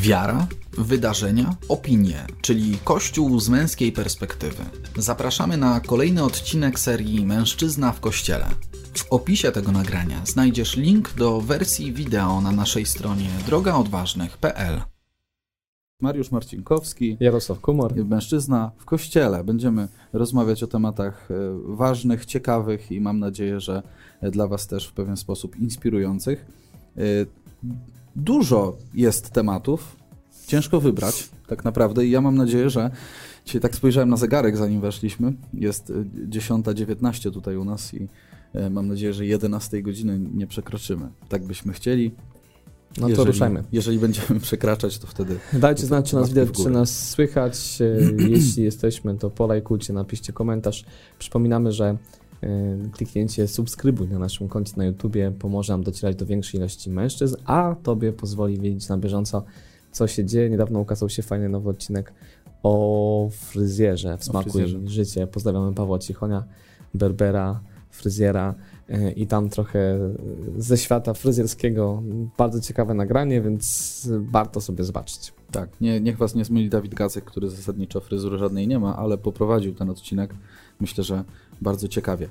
Wiara, wydarzenia, opinie, czyli Kościół z męskiej perspektywy. Zapraszamy na kolejny odcinek serii Mężczyzna w Kościele. W opisie tego nagrania znajdziesz link do wersji wideo na naszej stronie drogaodważnych.pl. Mariusz Marcinkowski, Jarosław Kumor. mężczyzna w kościele. Będziemy rozmawiać o tematach e, ważnych, ciekawych i mam nadzieję, że e, dla Was też w pewien sposób inspirujących. Dużo jest tematów, ciężko wybrać tak naprawdę i ja mam nadzieję, że dzisiaj tak spojrzałem na zegarek zanim weszliśmy, jest e, 10.19 tutaj u nas i e, mam nadzieję, że 11 godziny nie przekroczymy. Tak byśmy chcieli. No to ruszajmy. Jeżeli będziemy przekraczać, to wtedy Dajcie znać, czy nas widać, czy nas słychać. E, Jeśli jesteśmy, to polajkujcie, napiszcie komentarz. Przypominamy, że kliknięcie subskrybuj na naszym koncie na YouTubie pomoże nam docierać do większej ilości mężczyzn, a Tobie pozwoli wiedzieć na bieżąco, co się dzieje. Niedawno ukazał się fajny nowy odcinek o fryzjerze w smaku i życie. Pozdrawiamy Pawła Cichonia, Berbera, fryzjera e, i tam trochę ze świata fryzjerskiego. Bardzo ciekawe nagranie, więc warto sobie zobaczyć. Tak, nie, niech was nie zmyli Dawid Gacek, który zasadniczo fryzury żadnej nie ma, ale poprowadził ten odcinek, myślę, że bardzo ciekawie.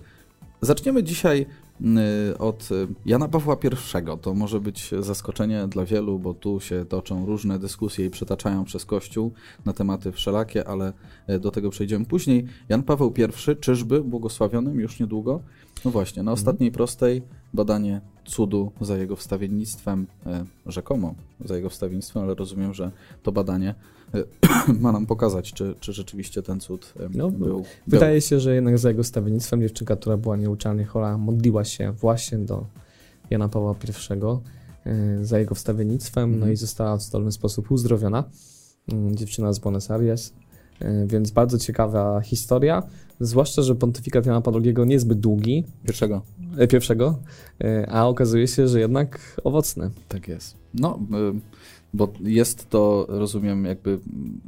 Zaczniemy dzisiaj y, od y, Jana Pawła I. To może być zaskoczenie dla wielu, bo tu się toczą różne dyskusje i przetaczają przez Kościół na tematy wszelakie, ale y, do tego przejdziemy później. Jan Paweł I, czyżby błogosławionym już niedługo? No właśnie, na ostatniej prostej badanie cudu za jego wstawiennictwem, e, rzekomo za jego wstawiennictwem, ale rozumiem, że to badanie e, ma nam pokazać, czy, czy rzeczywiście ten cud e, No, był. był. Wydaje się, że jednak za jego stawiennictwem dziewczynka, która była nieuczalnie chora, modliła się właśnie do Jana Pawła I e, za jego wstawiennictwem, no Mhm. i została w stolny sposób uzdrowiona. Mm, Dziewczyna z Buenos Aires, więc bardzo ciekawa historia, zwłaszcza, że pontyfikat Jana Pawła II niezbyt długi, Pierwszego. e, pierwszego, e, a okazuje się, że jednak owocny. Tak jest. No, bo jest to, rozumiem, jakby mm,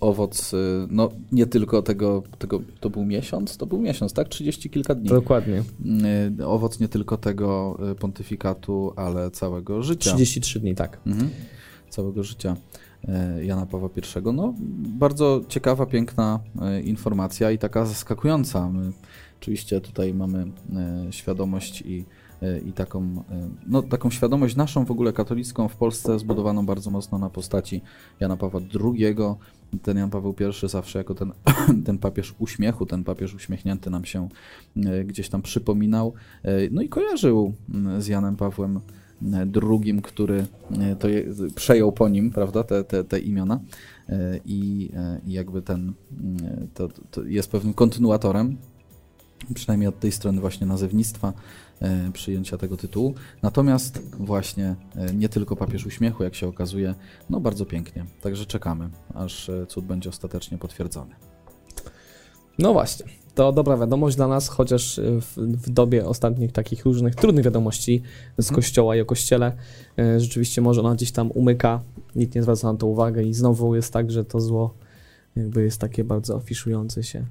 owoc, no nie tylko tego, tego, to był miesiąc, to był miesiąc, tak? 30 kilka dni. Dokładnie. Owoc nie tylko tego pontyfikatu, ale całego życia. 33 dni, tak. Mhm. Całego życia e, Jana Pawła I. No, bardzo ciekawa, piękna e, informacja i taka zaskakująca. My oczywiście tutaj mamy e, świadomość i, e, i taką, e, no, taką świadomość naszą w ogóle katolicką w Polsce zbudowaną bardzo mocno na postaci Jana Pawła II. Ten Jan Paweł I zawsze jako ten, ten papież uśmiechu, ten papież uśmiechnięty nam się e, gdzieś tam przypominał. E, No i kojarzył z Janem Pawłem e, drugim, który e, to je, przejął po nim, prawda, te, te, te imiona E, i, e, jakby ten mm, to, to jest pewnym kontynuatorem, przynajmniej od tej strony właśnie nazewnictwa e, przyjęcia tego tytułu. Natomiast właśnie e, nie tylko papież uśmiechu, jak się okazuje, no bardzo pięknie. Także czekamy, aż e, cud będzie ostatecznie potwierdzony. No właśnie, to dobra wiadomość dla nas, chociaż y, w, w dobie ostatnich takich różnych trudnych wiadomości z Mhm. kościoła i o kościele, y, rzeczywiście może ona gdzieś tam umyka, nikt nie zwraca na to uwagę i znowu jest tak, że to zło jakby jest takie bardzo afiszujące się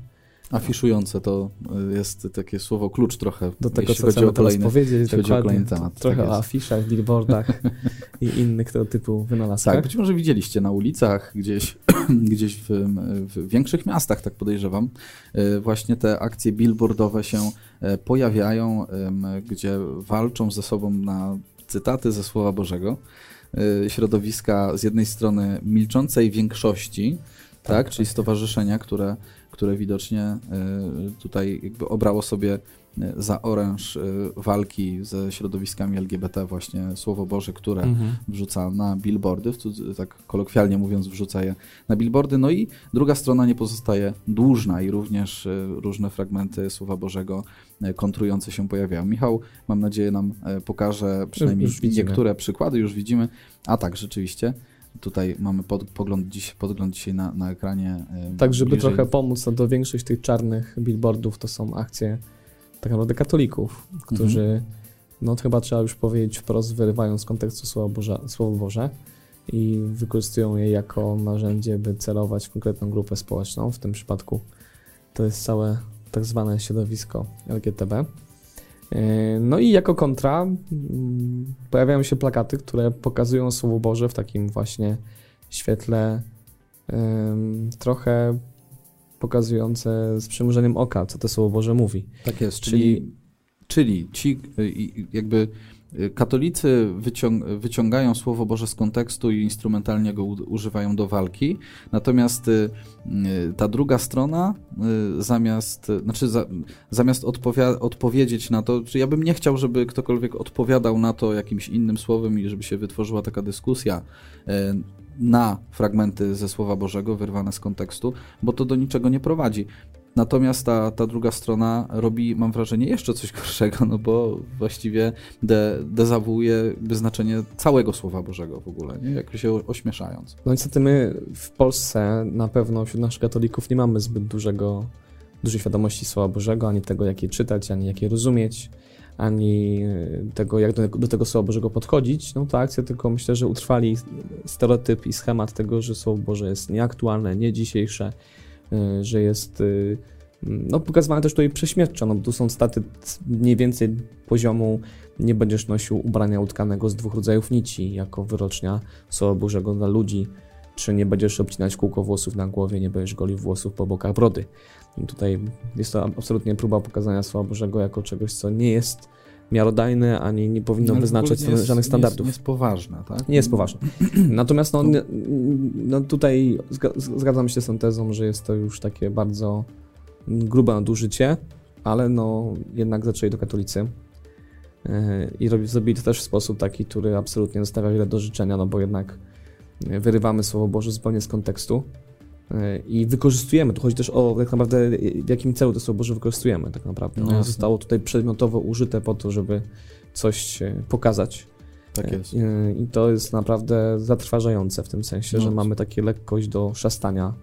Afiszujące to e, jest takie słowo klucz trochę, do tego, co chcemy kolejny teraz powiedzieć, chodzi o kolejny temat, Trochę tak o afiszach, billboardach i innych tego typu wynalazkach. Tak, być może widzieliście na ulicach, gdzieś, gdzieś w, w większych miastach, tak podejrzewam, e, właśnie te akcje billboardowe się e, pojawiają, gdzie walczą ze sobą na cytaty ze Słowa Bożego. e, Środowiska z jednej strony milczącej większości, tak, czyli stowarzyszenia, które, które widocznie e, tutaj jakby obrało sobie e, za oręż e, walki ze środowiskami LGBT właśnie Słowo Boże, które Mhm. wrzuca na billboardy, tak kolokwialnie mówiąc, wrzuca je na billboardy. No i druga strona nie pozostaje dłużna i również różne fragmenty Słowa Bożego kontrujące się pojawiają. Michał, mam nadzieję, nam pokaże przynajmniej niektóre przykłady, już widzimy. A tak, rzeczywiście. Tutaj mamy pod, pogląd, dziś, podgląd dzisiaj na, na ekranie. Tak, żeby bliżej. trochę pomóc, no to większość tych czarnych billboardów to są akcje tak naprawdę katolików, którzy, Mhm. no chyba trzeba już powiedzieć wprost, wyrywają z kontekstu Słowa Boże, Słowo Boże i wykorzystują je jako narzędzie, by celować w konkretną grupę społeczną. W tym przypadku to jest całe tak zwane środowisko LGTB. E, no i jako kontra mm, pojawiają się plakaty, które pokazują Słowo Boże w takim właśnie świetle trochę pokazujące z przymrużeniem oka, co to Słowo Boże mówi. Tak jest, czyli, czyli ci y, jakby katolicy wyciąg wyciągają Słowo Boże z kontekstu i instrumentalnie go używają do walki, natomiast y, ta druga strona zamiast, znaczy za, zamiast odpowiedzieć na to, czy ja bym nie chciał, żeby ktokolwiek odpowiadał na to jakimś innym słowem i żeby się wytworzyła taka dyskusja na fragmenty ze Słowa Bożego wyrwane z kontekstu, bo to do niczego nie prowadzi. Natomiast ta, ta druga strona robi, mam wrażenie, jeszcze coś gorszego, no bo właściwie de, dezawuuje znaczenie całego Słowa Bożego w ogóle, nie? jakby się ośmieszając. No niestety my w Polsce na pewno wśród naszych katolików nie mamy zbyt dużego, dużej świadomości Słowa Bożego, ani tego, jak je czytać, ani jak je rozumieć ani tego, jak do, do tego Słowa Bożego podchodzić, no to akcja tylko myślę, że utrwali stereotyp i schemat tego, że Słowo Boże jest nieaktualne, nie dzisiejsze, że jest y, no, pokazywane też tutaj prześmiewczo, no, tu są staty mniej więcej poziomu nie będziesz nosił ubrania utkanego z dwóch rodzajów nici jako wyrocznia Słowa Bożego dla ludzi, czy nie będziesz obcinać kółko włosów na głowie, nie będziesz golił włosów po bokach brody. Tutaj jest to absolutnie próba pokazania Słowa Bożego jako czegoś, co nie jest miarodajne, ani nie powinno no, wyznaczać jest, żadnych standardów. Nie jest, jest poważne, tak? Nie jest poważne. Natomiast no, no tutaj zgadzam się z tą tezą, że jest to już takie bardzo grube nadużycie, ale no jednak zaczęli to katolicy. E, I zrobili to też w sposób taki, który absolutnie zostawia wiele do życzenia, no bo jednak wyrywamy Słowo Boże zupełnie z kontekstu i wykorzystujemy. Tu chodzi też o tak naprawdę w jakim celu to Słowo Boże wykorzystujemy tak naprawdę. No, zostało tutaj przedmiotowo użyte po to, żeby coś pokazać. Tak jest. I, to jest naprawdę zatrważające w tym sensie, no. że mamy takie lekkość do szastania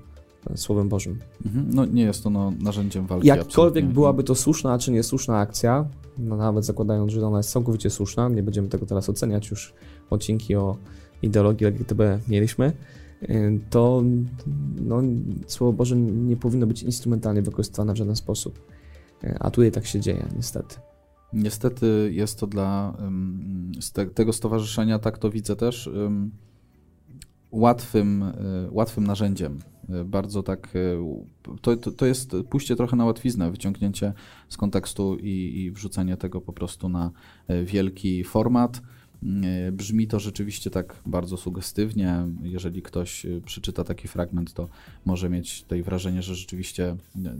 e, Słowem Bożym. Mhm. No nie jest to no, narzędziem walki. Jakkolwiek byłaby to słuszna czy niesłuszna akcja, no, nawet zakładając, że ona jest całkowicie słuszna, nie będziemy tego teraz oceniać, już odcinki o ideologii LGTB mieliśmy, to no, Słowo Boże nie powinno być instrumentalnie wykorzystywane w żaden sposób. Y, a tutaj tak się dzieje, niestety. Niestety jest to dla te, tego stowarzyszenia, tak to widzę też, łatwym, um, łatwym narzędziem. Bardzo tak. To, to, to, jest pójście trochę na łatwiznę, wyciągnięcie z kontekstu i, i wrzucenie tego po prostu na wielki format brzmi to rzeczywiście tak bardzo sugestywnie. Jeżeli ktoś e, przeczyta taki fragment, to może mieć tutaj wrażenie, że rzeczywiście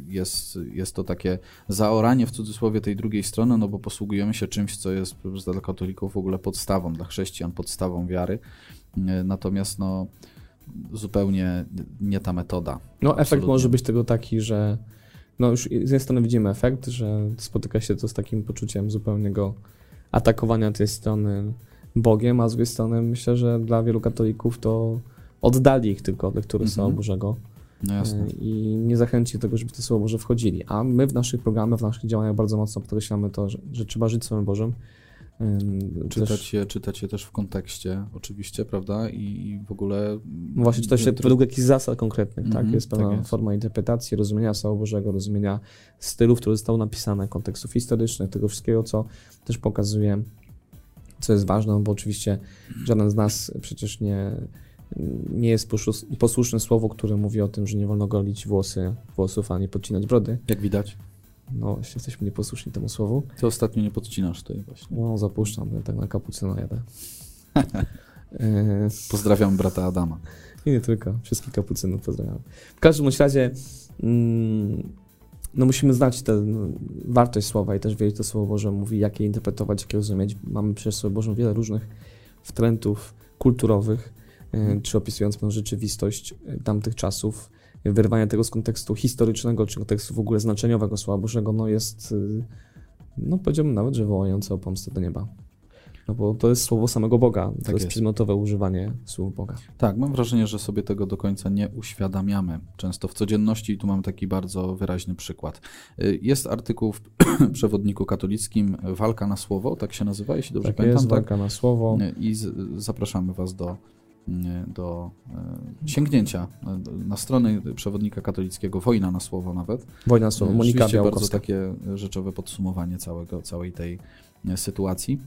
jest, jest to takie zaoranie w cudzysłowie tej drugiej strony, no bo posługujemy się czymś, co jest dla katolików w ogóle podstawą, dla chrześcijan podstawą wiary. E, natomiast no, zupełnie nie ta metoda. No, Absolutnie. efekt może być tego taki, że no już z jednej strony widzimy efekt, że spotyka się to z takim poczuciem zupełnego atakowania tej strony Bogiem, a z drugiej strony myślę, że dla wielu katolików to oddali ich tylko od lektury Słowa mhm. Bożego. No jasne. I nie zachęci do tego, żeby to Słowo Boże wchodzili. A my w naszych programach, w naszych działaniach bardzo mocno podkreślamy to, że, że trzeba żyć Słowem Bożym. Czytać, też... je, czytać je też w kontekście, oczywiście, prawda? I, w ogóle. No właśnie, czytać się według jakichś zasad konkretnych, mm -hmm, tak? Jest pewna tak jest. forma interpretacji, rozumienia Słowa Bożego, rozumienia stylów, które zostały napisane, kontekstów historycznych, tego wszystkiego, co też pokazuje co jest ważne, no bo oczywiście żaden z nas przecież nie, nie jest posłuszne słowo, które mówi o tym, że nie wolno golić włosy, włosów, a nie podcinać brody. Jak widać. No, jesteśmy nieposłuszni temu słowu. Ty ostatnio nie podcinasz tutaj właśnie. No, zapuszczam, ja tak na kapucyno jadę. Pozdrawiam brata Adama. I nie tylko, wszystkich kapucynów pozdrawiam. W każdym razie mm, no musimy znać tę wartość słowa i też wiedzieć to Słowo Boże mówi, jak je interpretować, jak je rozumieć. Mamy przez Słowo Boże wiele różnych wtrętów kulturowych, e, czy opisując pewną rzeczywistość e, tamtych czasów, wyrwanie tego z kontekstu historycznego, czy kontekstu w ogóle znaczeniowego Słowa Bożego, no jest, e, no powiedziałbym nawet, że wołające o pomstę do nieba. No bo to jest słowo samego Boga, to tak jest, przedmiotowe używanie słów Boga. Tak, mam wrażenie, że sobie tego do końca nie uświadamiamy. Często w codzienności i tu mam taki bardzo wyraźny przykład. Y, jest artykuł w przewodniku katolickim Walka na słowo, tak się nazywa, jeśli dobrze tak pamiętam. Jest, tak, Walka na słowo. Y, I zapraszamy Was do do sięgnięcia na stronę przewodnika katolickiego, wojna na słowo nawet. Wojna na słowo, Monika Rzeczywiście bardzo takie rzeczowe podsumowanie całego, całej tej sytuacji.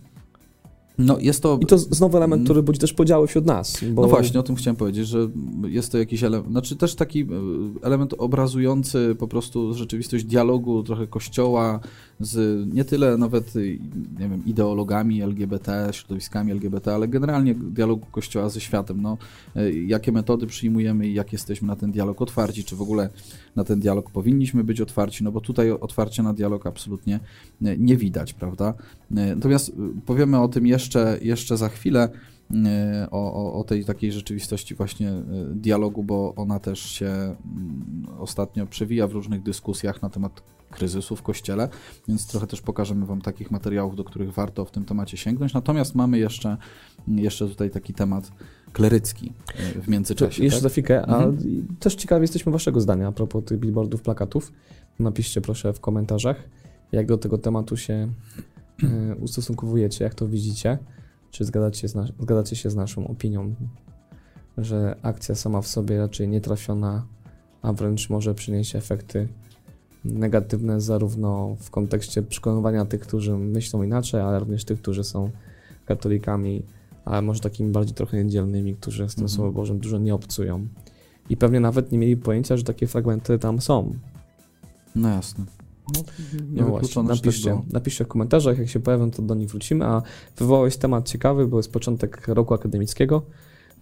No, jest to... I to znowu element, który budzi też podziały wśród nas. Bo... No właśnie, o tym chciałem powiedzieć, że jest to jakiś element, znaczy też taki e, element obrazujący po prostu rzeczywistość dialogu trochę kościoła z nie tyle nawet, nie wiem, ideologami LGBT, środowiskami LGBT, ale generalnie dialogu kościoła ze światem. No, e, jakie metody przyjmujemy i jak jesteśmy na ten dialog otwarci, czy w ogóle na ten dialog powinniśmy być otwarci, no bo tutaj otwarcia na dialog absolutnie e, nie widać, prawda? Natomiast powiemy o tym jeszcze jeszcze, za chwilę o, o, o, tej takiej rzeczywistości właśnie dialogu, bo ona też się mm, ostatnio przewija w różnych dyskusjach na temat kryzysu w kościele, więc trochę też pokażemy Wam takich materiałów, do których warto w tym temacie sięgnąć. Natomiast mamy jeszcze, jeszcze tutaj taki temat klerycki e, w międzyczasie. jeszcze tak? za chwilkę, a mhm. też ciekawi jesteśmy Waszego zdania a propos tych billboardów, plakatów. Napiszcie proszę w komentarzach, jak do tego tematu się E, ustosunkowujecie, jak to widzicie? Czy zgadzacie, zgadzacie się z naszą opinią, że akcja sama w sobie raczej nietrafiona, a wręcz może przynieść efekty negatywne zarówno w kontekście przekonywania tych, którzy myślą inaczej, ale również tych, którzy są katolikami, ale może takimi bardziej trochę niedzielnymi, którzy z tym mm Słowem Bożym dużo nie obcują. I pewnie nawet nie mieli pojęcia, że takie fragmenty tam są. No jasne. No, no właśnie, napiszcie, napiszcie w komentarzach, jak się pojawią, to do nich wrócimy, a wywołałeś temat ciekawy, bo jest początek roku akademickiego,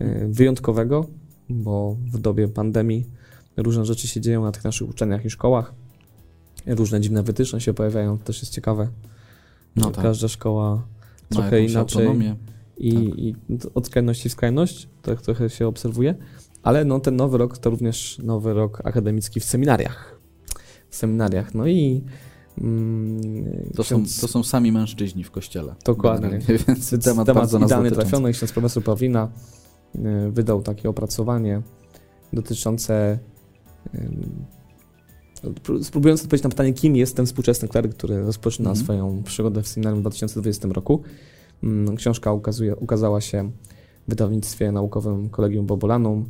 y, wyjątkowego, bo w dobie pandemii różne rzeczy się dzieją na tych naszych uczelniach i szkołach, różne dziwne wytyczne się pojawiają, to też jest ciekawe. No tak. Każda szkoła trochę inaczej autonomię. i, tak. i od skrajności w skrajność, tak trochę się obserwuje, ale no, ten nowy rok to również nowy rok akademicki w seminariach seminariach. No i mm, to, ksiądz... są, to są sami mężczyźni w kościele. Dokładnie. Więc temat, temat bardzo idealnie trafiony. Ksiądz profesor Pawlina y, wydał takie opracowanie dotyczące spróbując odpowiedzieć na pytanie, kim jest ten współczesny kleryk, który rozpoczyna mm swoją przygodę w seminarium w 2020 roku. Mm, książka ukazuje, ukazała się w wydawnictwie naukowym Kolegium Bobolanum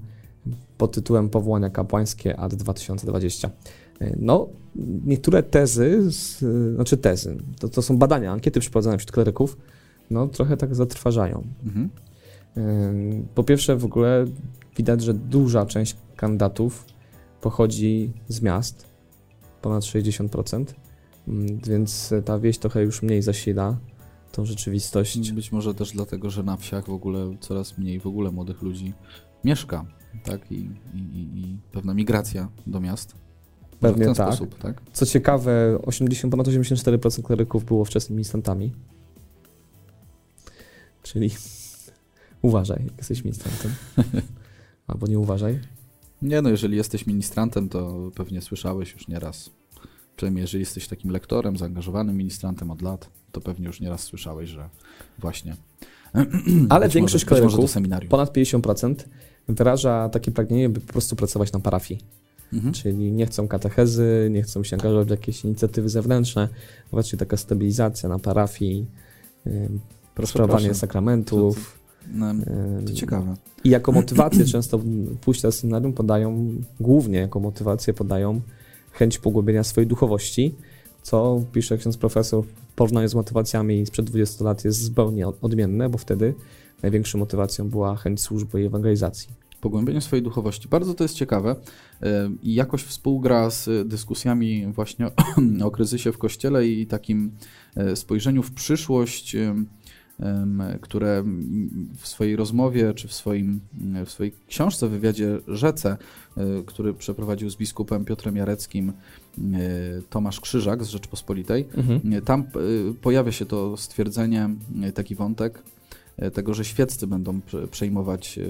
pod tytułem Powołania kapłańskie AD 2020. No, niektóre tezy, znaczy tezy, to, to są badania, ankiety przeprowadzone wśród kleryków, no trochę tak zatrważają. Mhm. Po pierwsze, w ogóle widać, że duża część kandydatów pochodzi z miast, ponad 60%, mm, więc ta wieś trochę już mniej zasila tą rzeczywistość. Być może też dlatego, że na wsiach w ogóle coraz mniej w ogóle młodych ludzi mieszka, tak? I, i, i pewna migracja do miast. Pewnie tak. Sposób, tak. Co ciekawe, 80, ponad 84% kleryków było wczesnymi ministrantami. Czyli uważaj, jak jesteś ministrantem. Albo nie uważaj. Nie no, jeżeli jesteś ministrantem, to pewnie słyszałeś już nieraz. Przynajmniej jeżeli jesteś takim lektorem, zaangażowanym ministrantem od lat, to pewnie już nieraz słyszałeś, że właśnie. Ale większość może, kleryków, ponad 50%, wyraża takie pragnienie, by po prostu pracować na parafii. Mhm. Czyli nie chcą katechezy, nie chcą się angażować w jakieś inicjatywy zewnętrzne, właśnie taka stabilizacja na parafii, yy, sprawowanie sakramentów. To, no, to ciekawe. I jako motywację często pójścia seminarium podają, głównie jako motywację podają chęć pogłębienia swojej duchowości, co pisze ksiądz profesor w porównaniu z motywacjami sprzed 20 lat jest zupełnie odmienne, bo wtedy największą motywacją była chęć służby i ewangelizacji pogłębieniu swojej duchowości. Bardzo to jest ciekawe i jakoś współgra z dyskusjami właśnie o, kryzysie w Kościele i takim e, spojrzeniu w przyszłość, które w swojej rozmowie czy w, swoim, w swojej książce, wywiadzie Rzece, e, który przeprowadził z biskupem Piotrem Jareckim e, Tomasz Krzyżak z Rzeczpospolitej, mhm. tam pojawia się to stwierdzenie, taki wątek, E, tego, że świeccy będą przejmować e,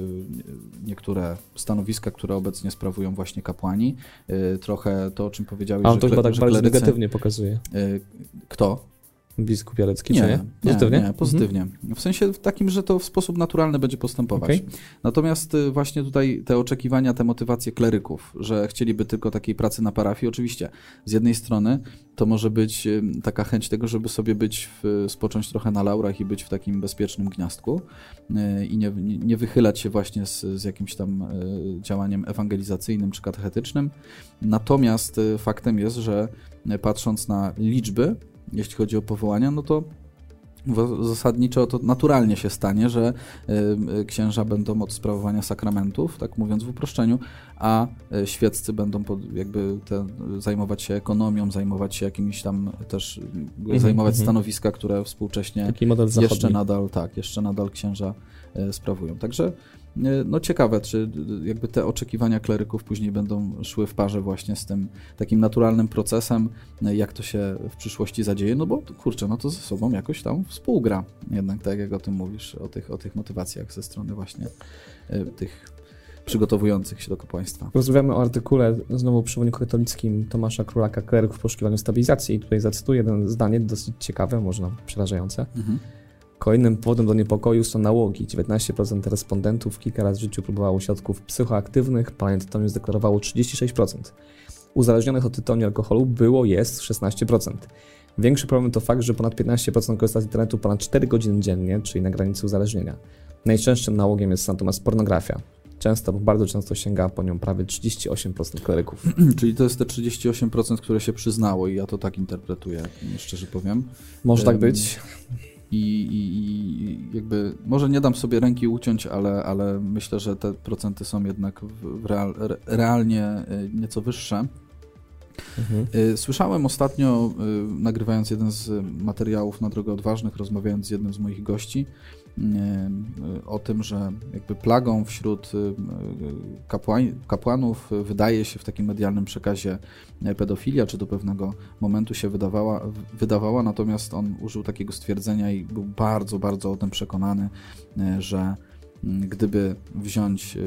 niektóre stanowiska, które obecnie sprawują właśnie kapłani. E, trochę to, o czym powiedziałeś, A on to chyba tak bardzo negatywnie pokazuje. Kto? Biskup Jarecki, nie, czy nie? Pozytywnie? Nie, nie pozytywnie. Mhm. W sensie takim, że to w sposób naturalny będzie postępować. Okay. Natomiast y, właśnie tutaj te oczekiwania, te motywacje kleryków, że chcieliby tylko takiej pracy na parafii, oczywiście z jednej strony to może być y, taka chęć tego, żeby sobie być, w, spocząć trochę na laurach i być w takim bezpiecznym gniazdku y, i nie, nie wychylać się właśnie z, z jakimś tam działaniem ewangelizacyjnym czy katechetycznym. Natomiast faktem jest, że patrząc na liczby, jeśli chodzi o powołania, no to zasadniczo to naturalnie się stanie, że y, księża będą od sprawowania sakramentów, tak mówiąc w uproszczeniu, a y, świeccy będą pod, jakby te, zajmować się ekonomią, zajmować się jakimiś tam też, mm, zajmować mm -hmm. stanowiska, które współcześnie jeszcze nadal, tak, jeszcze nadal księża y, sprawują. Także E, no ciekawe, czy jakby te oczekiwania kleryków później będą szły w parze właśnie z tym takim naturalnym procesem, e, jak to się w przyszłości zadzieje, no bo kurczę, no to ze sobą jakoś tam współgra, jednak tak jak o tym mówisz, o tych, o tych motywacjach ze strony właśnie e, tych przygotowujących się do kapłaństwa. Rozmawiamy o artykule znowu przewodniku katolickim Tomasza Królaka Kleryków w poszukiwaniu stabilizacji i tutaj zacytuję jedno zdanie dosyć ciekawe, można przerażające. Mhm. Kolejnym powodem do niepokoju są nałogi. 19% respondentów kilka razy w życiu próbowało środków psychoaktywnych, palenie tytoniu zdeklarowało 36%. Uzależnionych od tytoniu alkoholu było, jest 16%. Większy problem to fakt, że ponad 15% korzysta z internetu ponad 4 godziny dziennie, czyli na granicy uzależnienia. Najczęstszym nałogiem jest natomiast pornografia. Często, bardzo często sięga po nią prawie 38% kleryków. Czyli to jest te 38%, które się przyznało i ja to tak interpretuję, szczerze powiem. Może tak być i, i, jakby może nie dam sobie ręki uciąć, ale, ale myślę, że te procenty są jednak real, realnie y, nieco wyższe. Mhm. Y, słyszałem ostatnio, y, nagrywając jeden z materiałów na drogę odważnych, rozmawiając z jednym z moich gości, o tym, że jakby plagą wśród kapłań, kapłanów wydaje się w takim medialnym przekazie pedofilia, czy do pewnego momentu się wydawała, wydawała, natomiast on użył takiego stwierdzenia i był bardzo, bardzo o tym przekonany, że gdyby wziąć,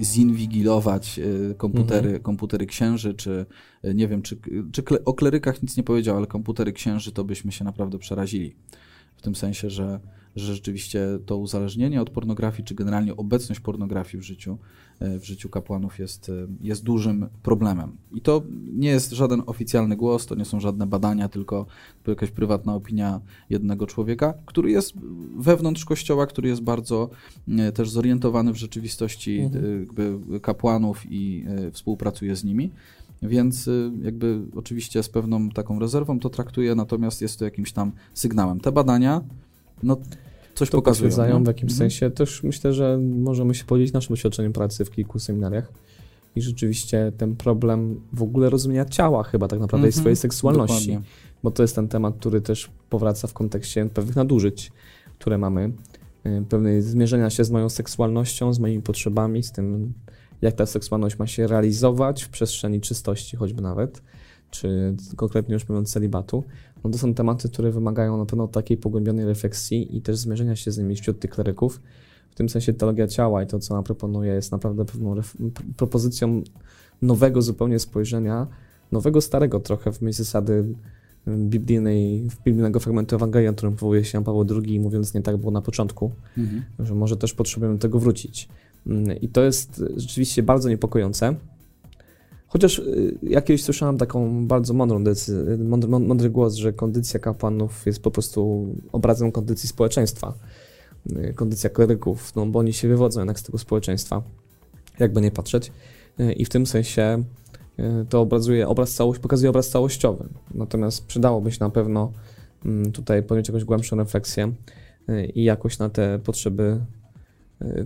zinwigilować komputery, mhm. komputery księży, czy nie wiem, czy, czy o klerykach nic nie powiedział, ale komputery księży, to byśmy się naprawdę przerazili. W tym sensie, że że rzeczywiście to uzależnienie od pornografii, czy generalnie obecność pornografii w życiu, e, w życiu kapłanów jest, e, jest dużym problemem. I to nie jest żaden oficjalny głos, to nie są żadne badania, tylko jakaś prywatna opinia jednego człowieka, który jest wewnątrz kościoła, który jest bardzo e, też zorientowany w rzeczywistości mhm. jakby kapłanów i współpracuje z nimi. Więc jakby oczywiście z pewną taką rezerwą to traktuję, natomiast jest to jakimś tam sygnałem. Te badania no, coś to pokazują. potwierdzają w jakimś mhm. sensie. Też myślę, że możemy się podzielić naszym doświadczeniem pracy w kilku seminariach i rzeczywiście ten problem w ogóle rozumienia ciała chyba tak naprawdę mhm. i swojej seksualności, Dokładnie. bo to jest ten temat, który też powraca w kontekście pewnych nadużyć, które mamy, y, pewnej zmierzenia się z moją seksualnością, z moimi potrzebami, z tym, jak ta seksualność ma się realizować w przestrzeni czystości choćby nawet, czy konkretnie już mówiąc celibatu, no to są tematy, które wymagają na pewno takiej pogłębionej refleksji i też zmierzenia się z nimi wśród tych kleryków. W tym sensie teologia ciała i to, co ona proponuje, jest naprawdę pewną propozycją nowego zupełnie spojrzenia, nowego, starego trochę w myśl zasady biblijnej, biblijnego fragmentu Ewangelii, na którym powołuje się Jan Paweł II, mówiąc nie tak było na początku, mhm. że może też potrzebujemy do tego wrócić. Mm, I to jest rzeczywiście bardzo niepokojące, Chociaż y, ja kiedyś słyszałem taką bardzo mądrą decyzję, mądry, mądry głos, że kondycja kapłanów jest po prostu obrazem kondycji społeczeństwa, y, kondycja kleryków, no bo oni się wywodzą jednak z tego społeczeństwa, jakby nie patrzeć. Y, I w tym sensie to obrazuje obraz całość, pokazuje obraz całościowy. Natomiast przydałoby się na pewno mm, tutaj podjąć jakąś głębszą refleksję i jakoś na te potrzeby Y,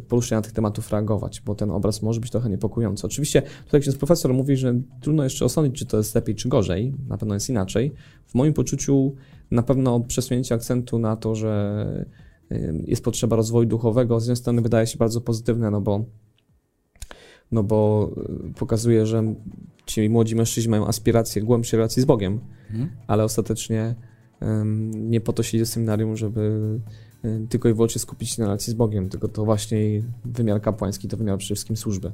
poruszenia tych tematów reagować, bo ten obraz może być trochę niepokojący. Oczywiście tutaj ksiądz profesor mówi, że trudno jeszcze osądzić, czy to jest lepiej, czy gorzej, na pewno jest inaczej. W moim poczuciu na pewno przesunięcie akcentu na to, że y, jest potrzeba rozwoju duchowego, z jednej strony wydaje się bardzo pozytywne, no bo, no bo y, pokazuje, że ci młodzi mężczyźni mają aspiracje głębszej relacji z Bogiem, mhm. ale ostatecznie um, nie po to siedzi w seminarium, żeby Y, tylko i wyłącznie skupić się na relacji z Bogiem, tylko to właśnie wymiar kapłański to wymiar przede wszystkim służby.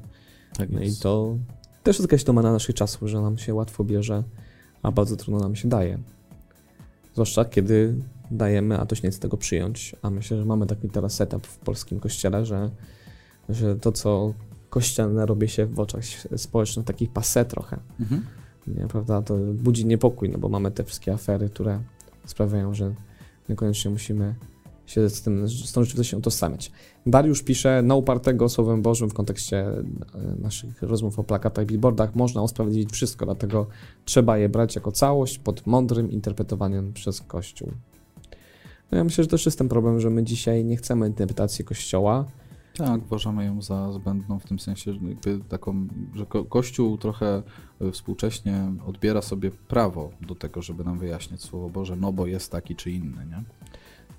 Tak no i to też jest jakaś domena naszych czasów, że nam się łatwo bierze, a bardzo trudno nam się daje. Zwłaszcza kiedy dajemy, a to nie chce tego przyjąć. A myślę, że mamy taki teraz setup w polskim kościele, że, że to, co kościelne robi się w oczach społecznych taki passe trochę. Mhm. Nie, prawda? To budzi niepokój, no bo mamy te wszystkie afery, które sprawiają, że niekoniecznie musimy się z, tym, z tą rzeczywistością utożsamiać. Dariusz pisze, na upartego Słowem Bożym w kontekście e, naszych rozmów o plakatach i billboardach można usprawiedliwić wszystko, dlatego trzeba je brać jako całość pod mądrym interpretowaniem przez Kościół. No ja myślę, że też jest ten problem, że my dzisiaj nie chcemy interpretacji Kościoła. Tak, uważamy ją za zbędną w tym sensie, że, jakby taką, że ko Kościół trochę e, współcześnie odbiera sobie prawo do tego, żeby nam wyjaśnić Słowo Boże, no bo jest taki czy inny, nie?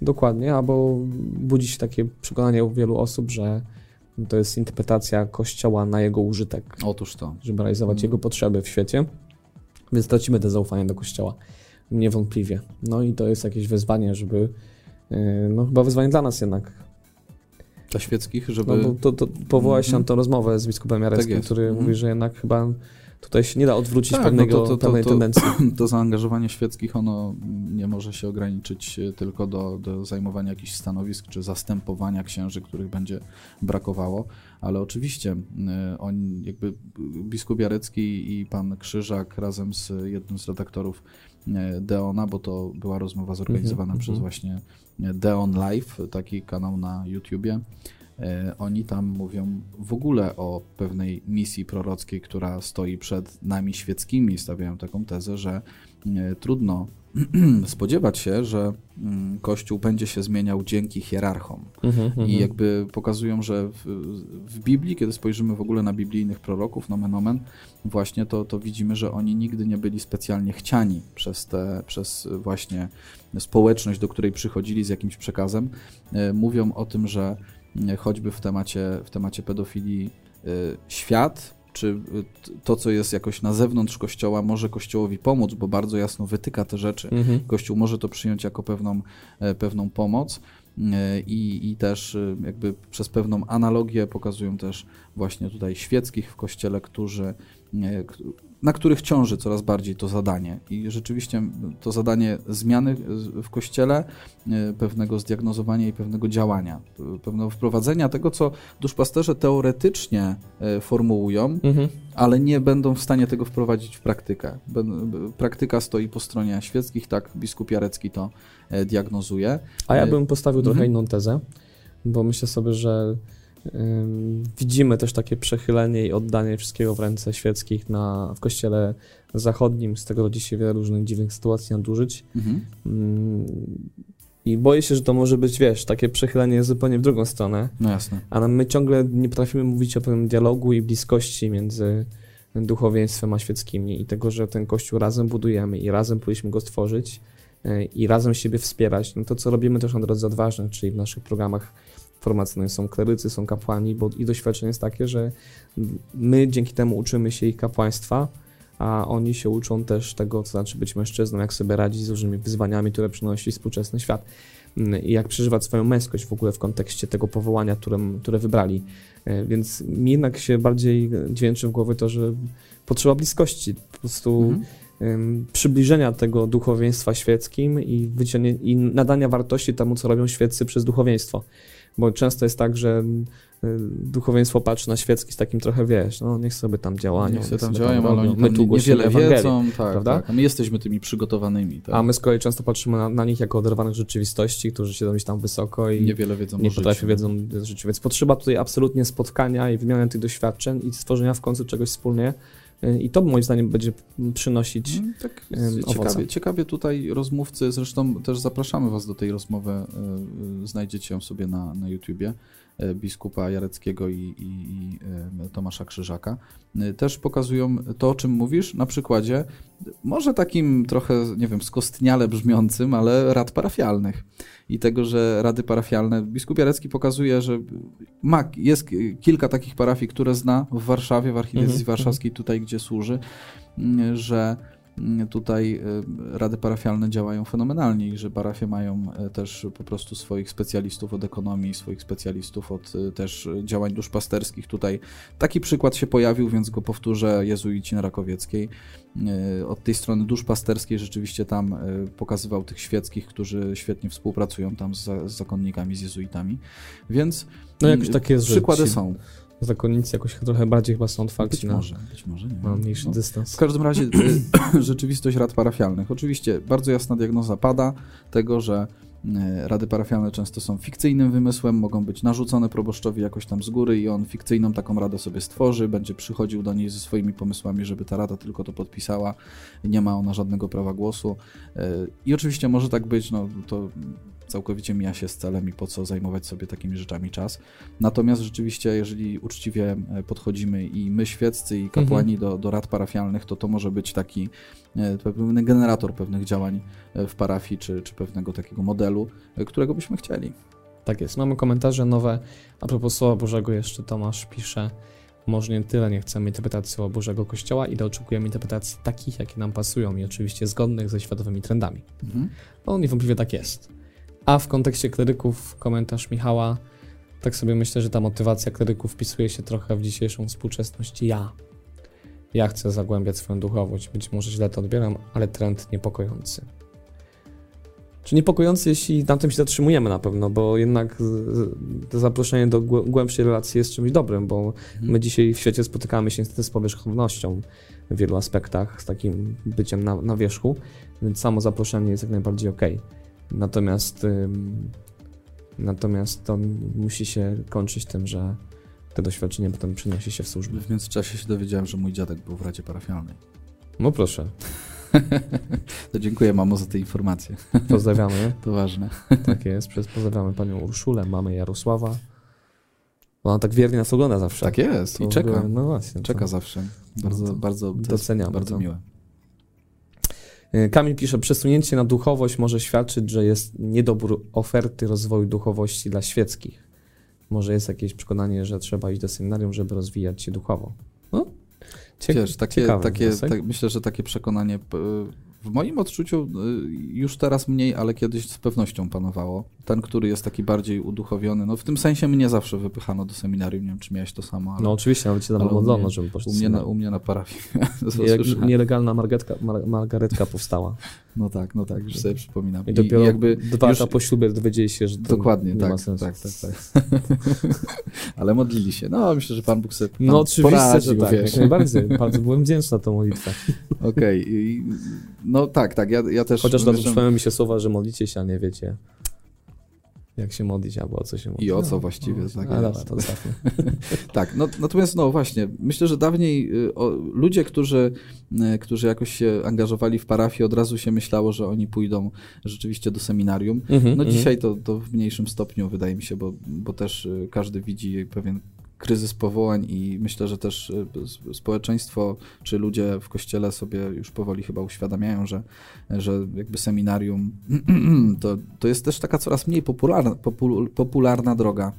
Dokładnie, albo budzi się takie przekonanie u wielu osób, że to jest interpretacja Kościoła na jego użytek. Otóż to. Żeby realizować hmm. jego potrzeby w świecie, więc tracimy te zaufanie do Kościoła. Niewątpliwie. No i to jest jakieś wyzwanie, żeby. E, no chyba wyzwanie dla nas jednak. Dla świeckich, żeby. No bo to, to powołałeś mm -hmm. na tą rozmowę z biskupem Jareckim, tak który mm -hmm. mówi, że jednak chyba Tutaj się nie da odwrócić tak, pewnego, no to, to, pewnej to, tendencji. To zaangażowanie świeckich, ono nie może się ograniczyć e, tylko do, do zajmowania jakichś stanowisk, czy zastępowania księży, których będzie brakowało, ale oczywiście e, on, jakby biskup Jarecki i pan Krzyżak razem z jednym z redaktorów e, Deona, bo to była rozmowa zorganizowana mm -hmm, przez -hmm. właśnie Deon Live, taki kanał na YouTubie, oni tam mówią w ogóle o pewnej misji prorockiej, która stoi przed nami świeckimi. Stawiają taką tezę, że e, trudno spodziewać się, że mm, Kościół będzie się zmieniał dzięki hierarchom. Mhm, I mhm. jakby pokazują, że w, w, Biblii, kiedy spojrzymy w ogóle na biblijnych proroków, nomen omen, właśnie to, to widzimy, że oni nigdy nie byli specjalnie chciani przez, te, przez właśnie społeczność, do której przychodzili z jakimś przekazem. E, mówią o tym, że choćby w temacie, w temacie pedofilii y, świat, czy y, to, co jest jakoś na zewnątrz Kościoła, może Kościołowi pomóc, bo bardzo jasno wytyka te rzeczy. Mhm. Kościół może to przyjąć jako pewną, e, pewną pomoc. E, I, I też jakby przez pewną analogię pokazują też właśnie tutaj świeckich w kościele, którzy na których ciąży coraz bardziej to zadanie. I rzeczywiście to zadanie zmiany w kościele, e, pewnego zdiagnozowania i pewnego działania, pewnego wprowadzenia tego, co duszpasterze teoretycznie e, formułują, mhm. ale nie będą w stanie tego wprowadzić w praktykę. Praktyka stoi po stronie świeckich, tak biskup Jarecki to e, diagnozuje. A ja bym postawił trochę mhm. inną tezę, bo myślę sobie, że Widzimy też takie przechylenie i oddanie wszystkiego w ręce świeckich na, w kościele zachodnim. Z tego rodzi się wiele różnych dziwnych sytuacji, nadużyć. Mhm. I boję się, że to może być, wiesz, takie przechylenie zupełnie w drugą stronę. No jasne. A my ciągle nie potrafimy mówić o pewnym dialogu i bliskości między duchowieństwem a świeckimi i tego, że ten kościół razem budujemy i razem powinniśmy go stworzyć e, i razem siebie wspierać. No to, co robimy też na drodze odważnej, czyli w naszych programach formacyjne są klerycy, są kapłani, bo i doświadczenie jest takie, że my dzięki temu uczymy się ich kapłaństwa, a oni się uczą też tego, co znaczy być mężczyzną, jak sobie radzić z różnymi wyzwaniami, które przynosi współczesny świat i jak przeżywać swoją męskość w ogóle w kontekście tego powołania, które, które wybrali. E, więc mi jednak się bardziej dźwięczy w głowie to, że potrzeba bliskości, po prostu mhm. przybliżenia tego duchowieństwa świeckim i, i nadania wartości temu, co robią świeccy przez duchowieństwo bo często jest tak, że y, duchowieństwo patrzy na świecki z takim trochę, wiesz, no niech sobie tam działają. Niech sobie tam działają, tam ale oni my tu niewiele wiedzą, tak, prawda? Tak, a my jesteśmy tymi przygotowanymi. Tak. A my z kolei często patrzymy na, na nich jako oderwanych rzeczywistości, którzy siedzą gdzieś tam wysoko i niewiele wiedzą nie potrafią wiedzą życiu. Więc potrzeba tutaj absolutnie spotkania i wymiany tych doświadczeń i stworzenia w końcu czegoś wspólnie, i to moim zdaniem będzie przynosić mm, tak, ciekawie, ciekawie tutaj rozmówcy, zresztą też zapraszamy Was do tej rozmowy, y, znajdziecie ją sobie na, na YouTubie. E, biskupa Jareckiego i, i, i, e, Tomasza Krzyżaka, e, też pokazują to, o czym mówisz, na przykładzie może takim trochę, nie wiem, skostniale brzmiącym, ale rad parafialnych. I tego, że rady parafialne, biskup Jarecki pokazuje, że ma, jest kilka takich parafii, które zna w Warszawie, w archidiecezji mhm, warszawskiej, mhm. tutaj gdzie służy, że tutaj y, rady parafialne działają fenomenalnie i że parafie mają e, też po prostu swoich specjalistów od ekonomii, swoich specjalistów od y, też działań duszpasterskich. Tutaj taki przykład się pojawił, więc go powtórzę, jezuici na Rakowieckiej. Od tej strony duszpasterskiej rzeczywiście tam pokazywał tych świeckich, którzy świetnie współpracują tam z, z zakonnikami, z jezuitami, więc no jakoś tak jest, przykłady są zakonnicy jakoś trochę bardziej chyba są otwarci być na, może, być może, nie na mniejszy no. dystans. W każdym razie rzeczywistość rad parafialnych. Oczywiście bardzo jasna diagnoza pada tego, że e, rady parafialne często są fikcyjnym wymysłem, mogą być narzucone proboszczowi jakoś tam z góry i on fikcyjną taką radę sobie stworzy, będzie przychodził do niej ze swoimi pomysłami, żeby ta rada tylko to podpisała, nie ma ona żadnego prawa głosu. E, I oczywiście może tak być, no to całkowicie mija się z celem i po co zajmować sobie takimi rzeczami czas. Natomiast rzeczywiście, jeżeli uczciwie e, podchodzimy i my świeccy i kapłani mhm. do, do rad parafialnych, to to może być taki e, pewny generator pewnych działań e, w parafii, czy, czy pewnego takiego modelu, którego byśmy chcieli. Tak jest. Mamy komentarze nowe. A propos Słowa Bożego jeszcze Tomasz pisze, może nie tyle nie chcemy interpretacji Słowa Bożego Kościoła, ile oczekujemy interpretacji takich, jakie nam pasują i oczywiście zgodnych ze światowymi trendami. Mhm. No niewątpliwie tak jest. A w kontekście kleryków komentarz Michała, tak sobie myślę, że ta motywacja kleryków wpisuje się trochę w dzisiejszą współczesność ja. Ja chcę zagłębiać swoją duchowość. Być może źle to odbieram, ale trend niepokojący. Czy niepokojący, jeśli na tym się zatrzymujemy na pewno, bo jednak to zaproszenie do głębszej relacji jest czymś dobrym, bo mhm. my dzisiaj w świecie spotykamy się z powierzchownością w wielu aspektach, z takim byciem na, na wierzchu, więc samo zaproszenie jest jak najbardziej ok. Natomiast, natomiast to musi się kończyć tym, że to doświadczenie potem przyniesie się w służbę. W międzyczasie się dowiedziałem, że mój dziadek był w Radzie Parafialnej. No proszę. to dziękuję mamo za te informacje. Pozdrawiamy. To ważne. Tak jest. Pozdrawiamy panią Urszulę, mamy Jarosława. Ona tak wiernie nas ogląda zawsze. Tak jest i czeka. No właśnie. Czeka to... zawsze. Bardzo, no bardzo doceniam. Bardzo miłe. E, Kamil pisze, przesunięcie na duchowość może świadczyć, że jest niedobór oferty rozwoju duchowości dla świeckich. Może jest jakieś przekonanie, że trzeba iść do seminarium, żeby rozwijać się duchowo. No, ciek Wiesz, takie, takie, tak, myślę, że takie przekonanie w moim odczuciu y, już teraz mniej, ale kiedyś z pewnością panowało. Ten, który jest taki bardziej uduchowiony, no w tym sensie mnie zawsze wypychano do seminarium, nie wiem, czy miałeś to samo. Ale, no oczywiście, nawet cię tam modlono, żeby poszedł. U mnie, na, u mnie na parafii. Nie, nielegalna margetka, mar, margaretka powstała. No tak, no tak, już sobie przypominam. I dopiero I jakby dwa lata po ślubie dowiedzieli się, że to Dokładnie, nie tak, tak, tak, tak. ale modlili się. No, myślę, że Pan Bóg sobie No oczywiście, poradził, że tak, wiesz. jak najbardziej. Bardzo byłem wdzięczny za tą modlitwę. Okej, okay. no tak, tak, ja, ja też... Chociaż przypomniały mi się słowa, że modlicie się, a nie wiecie jak się modlić, albo o co się modlić. I o co no, właściwie, no, tak ale to Tak, no, natomiast no właśnie, myślę, że dawniej y, o, ludzie, którzy, y, którzy jakoś się angażowali w parafii, od razu się myślało, że oni pójdą rzeczywiście do seminarium. Mm -hmm, no mm -hmm. dzisiaj to, to w mniejszym stopniu wydaje mi się, bo, bo też y, każdy widzi pewien kryzys powołań i myślę, że też e, społeczeństwo czy ludzie w kościele sobie już powoli chyba uświadamiają, że, że jakby seminarium to, to jest też taka coraz mniej popularna, popularna droga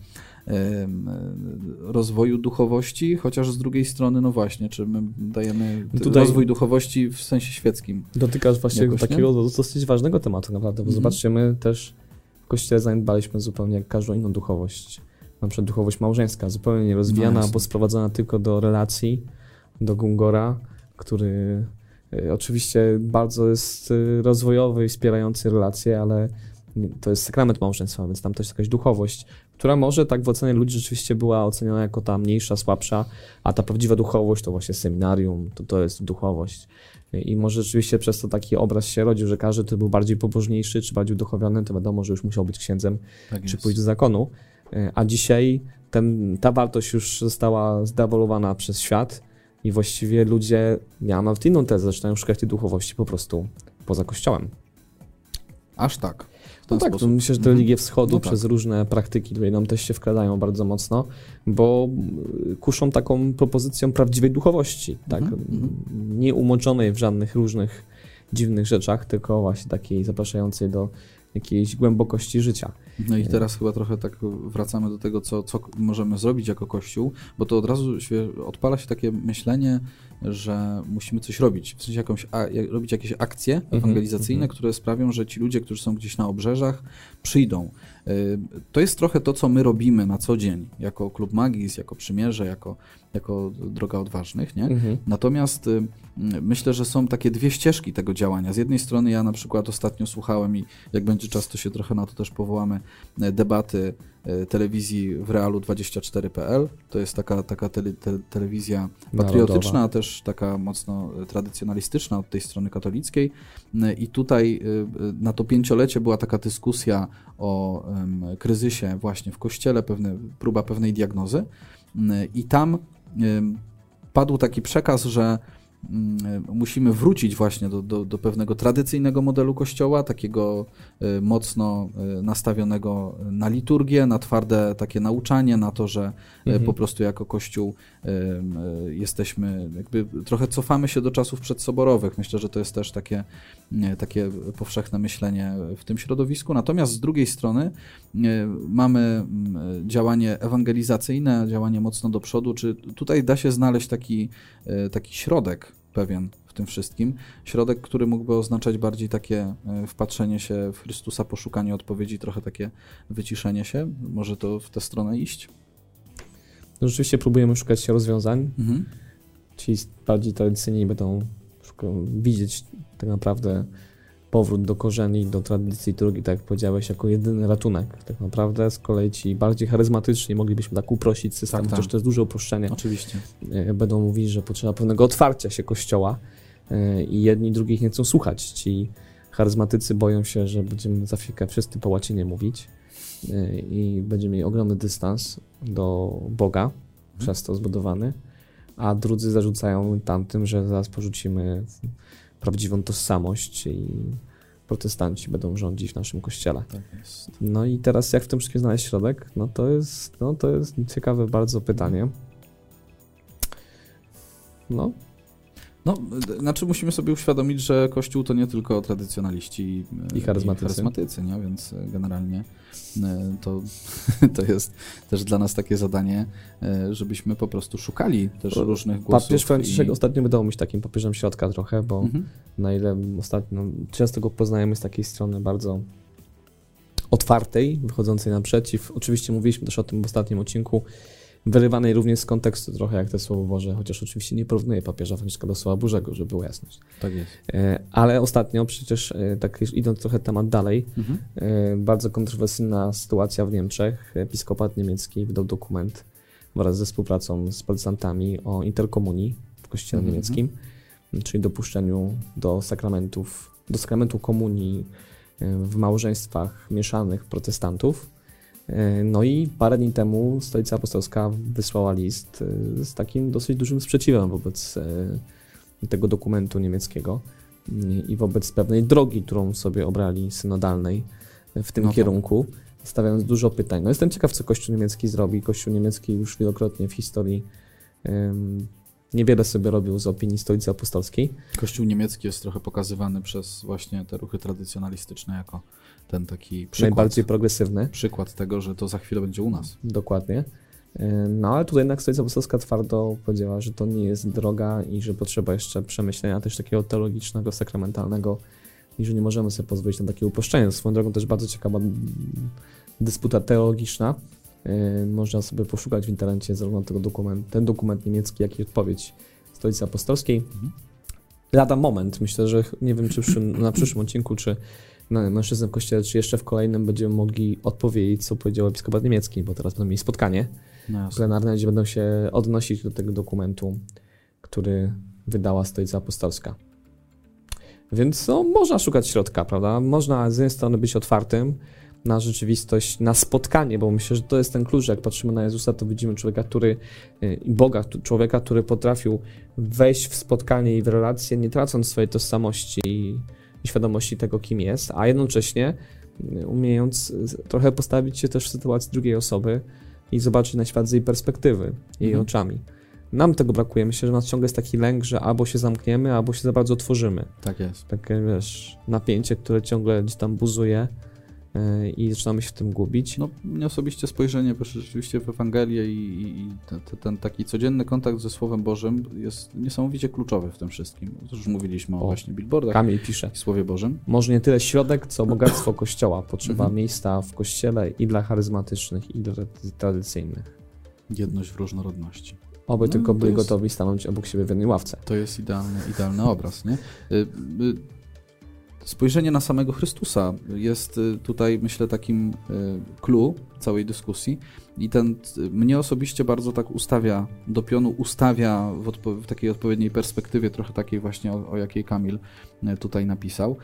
rozwoju duchowości, chociaż z drugiej strony, no właśnie, czy my dajemy Tutaj rozwój duchowości w sensie świeckim. Dotykasz właśnie jakoś, takiego nie? dosyć ważnego tematu naprawdę, bo mm zobaczcie, my też w Kościele zaniedbaliśmy zupełnie każdą inną duchowość na przykład duchowość małżeńska, zupełnie nierozwijana, no bo sprowadzona tylko do relacji, do Gungora, który y, oczywiście bardzo jest y, rozwojowy i wspierający relacje, ale to jest sakrament małżeństwa, więc tam też jakaś duchowość, która może tak w ocenie ludzi rzeczywiście była oceniona jako ta mniejsza, słabsza, a ta prawdziwa duchowość to właśnie seminarium, to, to jest duchowość. I może rzeczywiście przez to taki obraz się rodził, że każdy, kto był bardziej pobożniejszy czy bardziej uduchowiony, to wiadomo, że już musiał być księdzem tak czy pójść do zakonu. A dzisiaj ten, ta wartość już została zdewalowana przez świat i właściwie ludzie, ja mam inną tezę, zaczynają szukać tej duchowości po prostu poza kościołem. Aż tak. No tak, to myślę, że te religie wschodu no przez tak. różne praktyki tutaj nam też się wkradają bardzo mocno, bo kuszą taką propozycją prawdziwej duchowości, tak? Mm -hmm. Nie umoczonej w żadnych różnych dziwnych rzeczach, tylko właśnie takiej zapraszającej do jakiejś głębokości życia. No i teraz chyba trochę tak wracamy do tego, co, co możemy zrobić jako Kościół, bo to od razu się, odpala się takie myślenie, że musimy coś robić, w sensie jakąś, a, robić jakieś akcje Mhm, ewangelizacyjne, które sprawią, że ci ludzie, którzy są gdzieś na obrzeżach, przyjdą. Y, To jest trochę to, co my robimy na co dzień, jako Klub Magis, jako Przymierze, jako, jako Droga Odważnych, nie? Mhm. Natomiast y, myślę, że są takie dwie ścieżki tego działania. Z jednej strony ja na przykład ostatnio słuchałem i jak będzie czas, to się trochę na to też powołamy, e, debaty e, telewizji w realu24.pl. To jest taka, taka tele, te, telewizja patriotyczna, Narodowa. też taka mocno e, tradycjonalistyczna od tej strony katolickiej. I tutaj na to pięciolecie była taka dyskusja o kryzysie właśnie w kościele, pewne, próba pewnej diagnozy. I tam padł taki przekaz, że musimy wrócić właśnie do, do, do pewnego tradycyjnego modelu kościoła, takiego y, mocno y, nastawionego na liturgię, na twarde takie nauczanie, na to, że y, Mhm. po prostu jako kościół jesteśmy, jakby trochę cofamy się do czasów przedsoborowych. Myślę, że to jest też takie, takie powszechne myślenie w tym środowisku. Natomiast z drugiej strony mamy mm, działanie ewangelizacyjne, działanie mocno do przodu. Czy tutaj da się znaleźć taki, taki środek pewien w tym wszystkim? Środek, który mógłby oznaczać bardziej takie y, wpatrzenie się w Chrystusa, poszukanie odpowiedzi, trochę takie wyciszenie się? Może to w tę stronę iść? No, rzeczywiście próbujemy szukać rozwiązań. Mhm. Ci bardziej tradycyjni będą widzieć tak naprawdę powrót do korzeni, do tradycji drugi, tak jak powiedziałeś, jako jedyny ratunek. Tak naprawdę z kolei ci bardziej charyzmatyczni moglibyśmy tak uprościć system, Tak, tak. chociaż to jest duże uproszczenie. Oczywiście. e, będą mówić, że potrzeba pewnego otwarcia się kościoła e, i jedni drugich nie chcą słuchać. Ci charyzmatycy boją się, że będziemy za chwilkę wszyscy po łacinie mówić e, i będziemy mieli ogromny dystans do Boga, przez to zbudowany, a drudzy zarzucają tamtym, że zaraz porzucimy prawdziwą tożsamość i protestanci będą rządzić w naszym kościele. Tak jest. No i teraz jak w tym wszystkim znaleźć środek? No to jest, no to jest ciekawe bardzo pytanie. No, No, znaczy musimy sobie uświadomić, że Kościół to nie tylko tradycjonaliści e, I charyzmatycy. i charyzmatycy nie? więc e, generalnie e, to, to jest też dla nas takie zadanie, żebyśmy po prostu szukali też różnych głosów. papież Franciszek i- ostatnio wydawał mi się takim papieżem środka trochę, bo Mhm. na ile ostatnio, często go poznajemy z takiej strony bardzo otwartej, wychodzącej naprzeciw. Oczywiście mówiliśmy też o tym w ostatnim odcinku, wyrywanej również z kontekstu trochę jak te Słowo Boże, chociaż oczywiście nie porównuję papieża Franciszka do Słowa Bożego, żeby była jasność. Tak jest. E, Ale ostatnio przecież, e, tak już idąc trochę temat dalej, Mhm. e, bardzo kontrowersyjna sytuacja w Niemczech. Episkopat niemiecki wydał dokument wraz ze współpracą z protestantami o interkomunii w kościele Mhm. niemieckim, czyli dopuszczeniu do sakramentów, do sakramentu komunii w małżeństwach mieszanych protestantów. E, No i parę dni temu Stolica Apostolska wysłała list e, z takim dosyć dużym sprzeciwem wobec e, tego dokumentu niemieckiego i- wobec pewnej drogi, którą sobie obrali synodalnej w tym No tak. kierunku, stawiając dużo pytań. No jestem ciekaw, co Kościół niemiecki zrobi. Kościół niemiecki już wielokrotnie w historii em, niewiele sobie robił z opinii Stolicy Apostolskiej. Kościół niemiecki jest trochę pokazywany przez właśnie te ruchy tradycjonalistyczne jako ten taki przykład, Najbardziej progresywny. przykład tego, że to za chwilę będzie u nas. Dokładnie. E, No ale tutaj jednak Stolica Apostolska twardo powiedziała, że to nie jest droga i że potrzeba jeszcze przemyślenia też takiego teologicznego, sakramentalnego i że nie możemy sobie pozwolić na takie uproszczenie. Swoją drogą też bardzo ciekawa dysputa teologiczna. E, Można sobie poszukać w internecie zarówno tego dokument, ten dokument niemiecki, jak i odpowiedź Stolicy Apostolskiej. Mhm. Lada moment. Myślę, że nie wiem, czy przy, na przyszłym odcinku, czy na mężczyznę w kościele, czy jeszcze w kolejnym będziemy mogli odpowiedzieć, co powiedział episkopat niemiecki, bo teraz będą mieli spotkanie No plenarne, gdzie będą się odnosić do tego dokumentu, który wydała Stolica Apostolska. Więc no, można szukać środka, prawda? Można z jednej strony być otwartym na rzeczywistość, na spotkanie, bo myślę, że to jest ten klucz. Jak patrzymy na Jezusa, to widzimy człowieka, który, i Boga, człowieka, który potrafił wejść w spotkanie i w relację, nie tracąc swojej tożsamości i świadomości tego, kim jest, a jednocześnie y, umiejąc trochę postawić się też w sytuacji drugiej osoby i zobaczyć na świat z jej perspektywy, jej Mhm. oczami. Nam tego brakuje. Myślę, że nas ciągle jest taki lęk, że albo się zamkniemy, albo się za bardzo otworzymy Tak jest. takie, wiesz, napięcie, które ciągle gdzieś tam buzuje i zaczynamy się w tym gubić. No, mnie osobiście spojrzenie bo rzeczywiście w Ewangelię i, i ten, ten, taki codzienny kontakt ze Słowem Bożym jest niesamowicie kluczowy w tym wszystkim. Już mówiliśmy o, o właśnie billboardach. Kamil pisze. I Słowie Bożym. Może nie tyle środek, co bogactwo Kościoła. Potrzeba mhm. miejsca w Kościele i dla charyzmatycznych, i dla tradycyjnych. Jedność w różnorodności. Oby no, tylko byli jest... gotowi stanąć obok siebie w jednej ławce. To jest idealny, idealny obraz, nie? Y, y, spojrzenie na samego Chrystusa jest y, tutaj, myślę, takim clue całej dyskusji i ten mnie osobiście bardzo tak ustawia, do pionu ustawia w, w takiej odpowiedniej perspektywie, trochę takiej właśnie, o, o, jakiej Kamil tutaj napisał,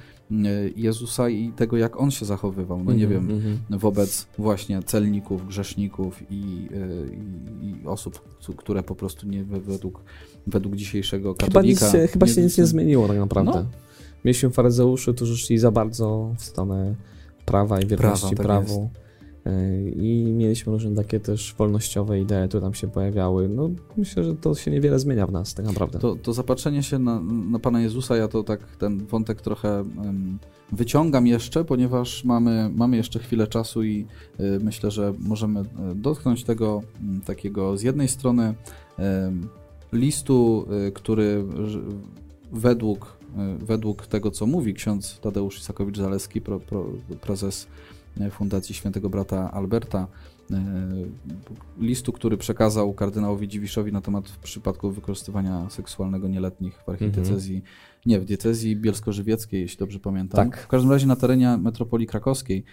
Jezusa i tego, jak On się zachowywał, no nie mm -hmm, wiem, -hmm. wobec właśnie celników, grzeszników i, i, i, osób, które po prostu nie według, według dzisiejszego katolika... Chyba, nic, chyba się nic nie zmieniło tak naprawdę. No, Mieliśmy faryzeuszy, którzy szli za bardzo w stronę prawa i wierności prawa, tak prawu. E, I mieliśmy różne takie też wolnościowe idee, które tam się pojawiały. No, myślę, że to się niewiele zmienia w nas, tak naprawdę. To, to zapatrzenie się na, na Pana Jezusa, ja to tak ten wątek trochę um, wyciągam jeszcze, ponieważ mamy, mamy jeszcze chwilę czasu i y, myślę, że możemy e, dotknąć tego takiego z jednej strony um, listu, y, który według E, według tego, co mówi ksiądz Tadeusz Isakowicz-Zaleski, pro, pro, prezes e, Fundacji Świętego Brata Alberta, e, listu, który przekazał kardynałowi Dziwiszowi na temat w przypadku wykorzystywania seksualnego nieletnich w archidiecezji, mm -hmm. nie, w diecezji bielsko-żywieckiej, jeśli dobrze pamiętam. Tak. W każdym razie na terenie metropolii krakowskiej.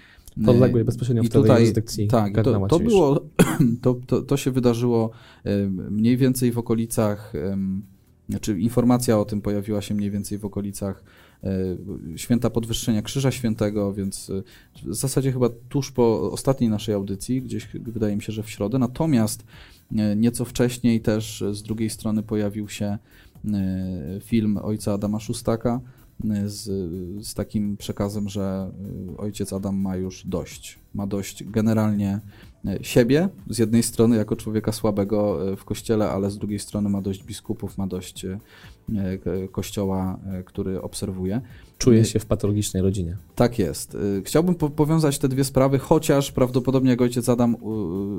Podległej bezpośrednio w tutaj, jurysdykcji Tak, to, to, było, to, to, to się wydarzyło mniej więcej w okolicach znaczy informacja o tym pojawiła się mniej więcej w okolicach e, święta podwyższenia Krzyża Świętego, więc e, w zasadzie chyba tuż po ostatniej naszej audycji, gdzieś wydaje mi się, że w środę. Natomiast e, nieco wcześniej też z drugiej strony pojawił się film ojca Adama Szustaka z, z takim przekazem, że ojciec Adam ma już dość. Ma dość generalnie siebie z jednej strony jako człowieka słabego e, w kościele, ale z drugiej strony ma dość biskupów, ma dość e, kościoła, który obserwuje. Czuje się w patologicznej rodzinie. Tak jest. Chciałbym po powiązać te dwie sprawy, chociaż prawdopodobnie jak ojciec Adam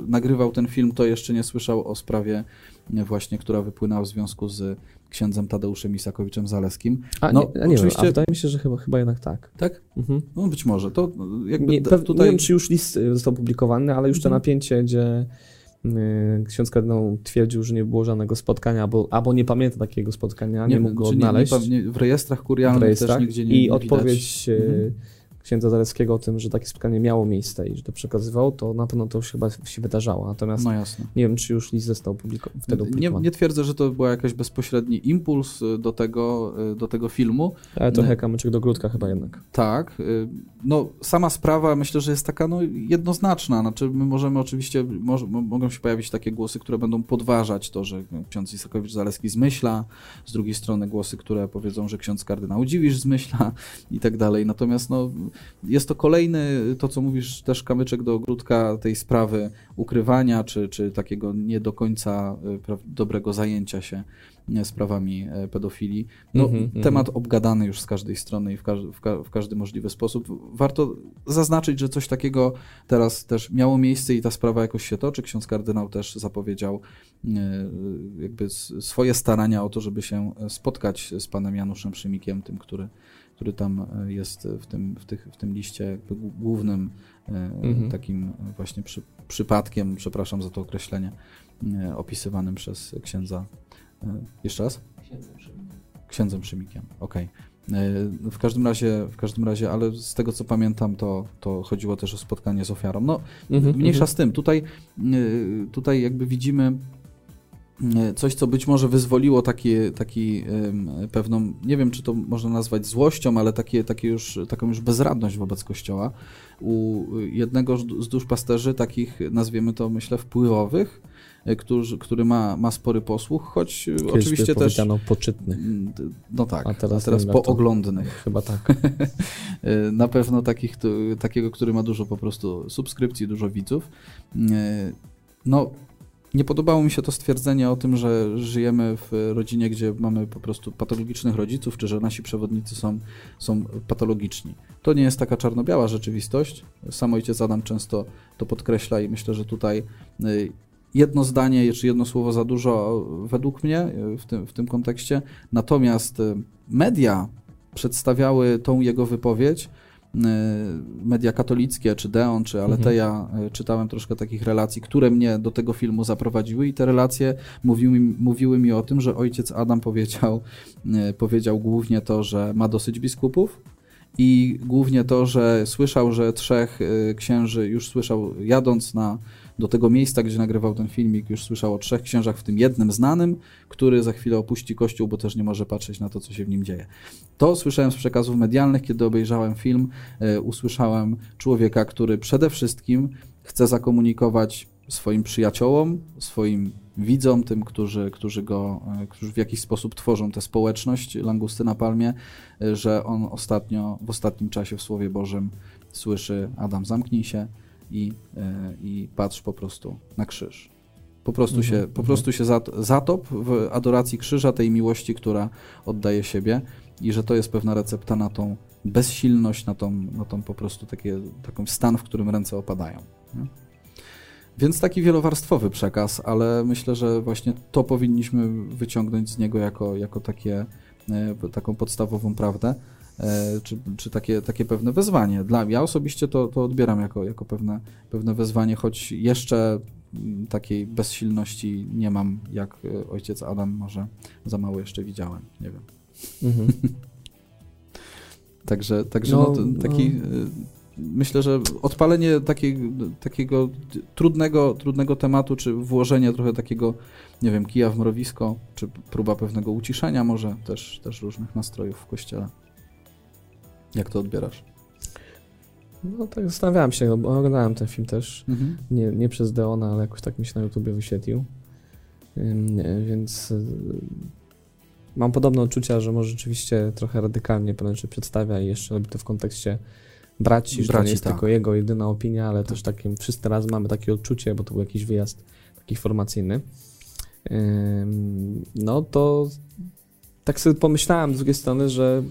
nagrywał ten film, to jeszcze nie słyszał o sprawie właśnie, która wypłynęła w związku z księdzem Tadeuszem Isakowiczem Zaleskim. A, no, nie, nie oczywiście... wiem, a wydaje mi się, że chyba, chyba jednak tak. Tak? Mhm. No być może. To jakby nie, tutaj... nie wiem, czy już list został publikowany, ale już mhm. to napięcie, gdzie ksiądz kardynał twierdził, że nie było żadnego spotkania, albo, albo nie pamięta takiego spotkania, nie, nie mógł go odnaleźć. Nie, w rejestrach kurialnych w rejestrach. też nigdzie nie I odpowiedź y, mhm księdza Zaleckiego o tym, że takie spotkanie miało miejsce i że to przekazywał, to na pewno to już chyba się wydarzało. Natomiast no nie wiem, czy już list został publiko wtedy opublikowany. Nie, nie twierdzę, że to był jakiś bezpośredni impuls y, do tego, y, do tego filmu. Ale trochę kamyczek do grudka chyba jednak. Tak. No, sama sprawa myślę, że jest taka no, jednoznaczna. Znaczy, my możemy oczywiście, może, mogą się pojawić takie głosy, które będą podważać to, że ksiądz Isakowicz-Zaleski zmyśla, z drugiej strony głosy, które powiedzą, że ksiądz kardynał Dziwisz zmyśla i tak dalej. Natomiast no, jest to kolejny, to co mówisz, też kamyczek do ogródka tej sprawy ukrywania, czy, czy takiego nie do końca e, dobrego zajęcia się e, sprawami e, pedofilii. No, mm -hmm, temat mm obgadany już z każdej strony i w, każdy, w, ka w, każdy możliwy sposób. Warto zaznaczyć, że coś takiego teraz też miało miejsce i ta sprawa jakoś się toczy. Ksiądz kardynał też zapowiedział jakby swoje starania o to, żeby się spotkać z panem Januszem Szymikiem, tym, który który tam e, jest w tym, w tych, w tym liście głównym e, mhm. takim właśnie przy, przypadkiem, przepraszam za to określenie, e, opisywanym przez księdza. Jeszcze raz? Księdzem Szymikiem. Księdzem Szymikiem, okej. Okay. W każdym razie, w każdym razie, ale z tego co pamiętam, to, to chodziło też o spotkanie z ofiarą. No, mhm, mniejsza mhm. z tym. Tutaj, tutaj jakby widzimy coś, co być może wyzwoliło taki, taki pewną, nie wiem, czy to można nazwać złością, ale takie, takie już, taką już bezradność wobec Kościoła u jednego z duszpasterzy, takich nazwiemy to, myślę, wpływowych, e, który, który ma, ma spory posłuch, choć Kiedyś oczywiście też... poczytnych. No tak, a teraz, a teraz pooglądnych. Chyba tak. E, na pewno takich, takiego, który ma dużo po prostu subskrypcji, dużo widzów. No, nie podobało mi się to stwierdzenie o tym, że żyjemy w rodzinie, gdzie mamy po prostu patologicznych rodziców, czy że nasi przewodnicy są, są patologiczni. To nie jest taka czarno-biała rzeczywistość. Sam ojciec Adam często to podkreśla i myślę, że tutaj y, jedno zdanie, czy jedno słowo za dużo według mnie y, w tym, w tym kontekście. Natomiast y, media przedstawiały tą jego wypowiedź media katolickie, czy Deon, czy Aleteja, mhm. Y, czytałem troszkę takich relacji, które mnie do tego filmu zaprowadziły i te relacje mówiły, mówiły mi o tym, że ojciec Adam powiedział, y, powiedział głównie to, że ma dosyć biskupów, i głównie to, że słyszał, że trzech księży już słyszał jadąc na do tego miejsca, gdzie nagrywał ten filmik, już słyszał o trzech księżach, w tym jednym znanym, który za chwilę opuści kościół, bo też nie może patrzeć na to, co się w nim dzieje. To słyszałem z przekazów medialnych, kiedy obejrzałem film, e, usłyszałem człowieka, który przede wszystkim chce zakomunikować swoim przyjaciołom, swoim widzom, tym, którzy, którzy go, e, którzy w jakiś sposób tworzą tę społeczność Langusty na Palmie, e, że on ostatnio, w ostatnim czasie w Słowie Bożym słyszy Adam zamknij się, i, e, i patrz po prostu na krzyż. Po prostu mhm, się, po mhm. prostu się zatop w adoracji krzyża, tej miłości, która oddaje siebie i że to jest pewna recepta na tą bezsilność, na tą, na tą po prostu takie, taką stan, w którym ręce opadają. Nie? Więc taki wielowarstwowy przekaz, ale myślę, że właśnie to powinniśmy wyciągnąć z niego jako, jako takie, e, taką podstawową prawdę. E, czy, czy takie, takie pewne wezwanie. Dla, ja osobiście to, to odbieram jako, jako pewne, pewne wezwanie, choć jeszcze mm, takiej bezsilności nie mam, jak e, ojciec Adam, może za mało jeszcze widziałem, nie wiem. Mhm. także także no, no taki, no. myślę, że odpalenie takiego trudnego, trudnego tematu, czy włożenie trochę takiego, nie wiem, kija w mrowisko, czy próba pewnego uciszenia może też, też różnych nastrojów w kościele. Jak to odbierasz? No tak zastanawiałem się, bo oglądałem ten film też, mhm. nie, nie przez Deona, ale jakoś tak mi się na YouTubie wyświetlił, więc y, mam podobne odczucia, że może rzeczywiście trochę radykalnie pewne rzeczy przedstawia i jeszcze robi to w kontekście braci, że to nie jest tak. tylko jego jedyna opinia, ale tak. też takim, wszyscy raz mamy takie odczucie, bo to był jakiś wyjazd taki formacyjny. No to tak sobie pomyślałem z drugiej strony, że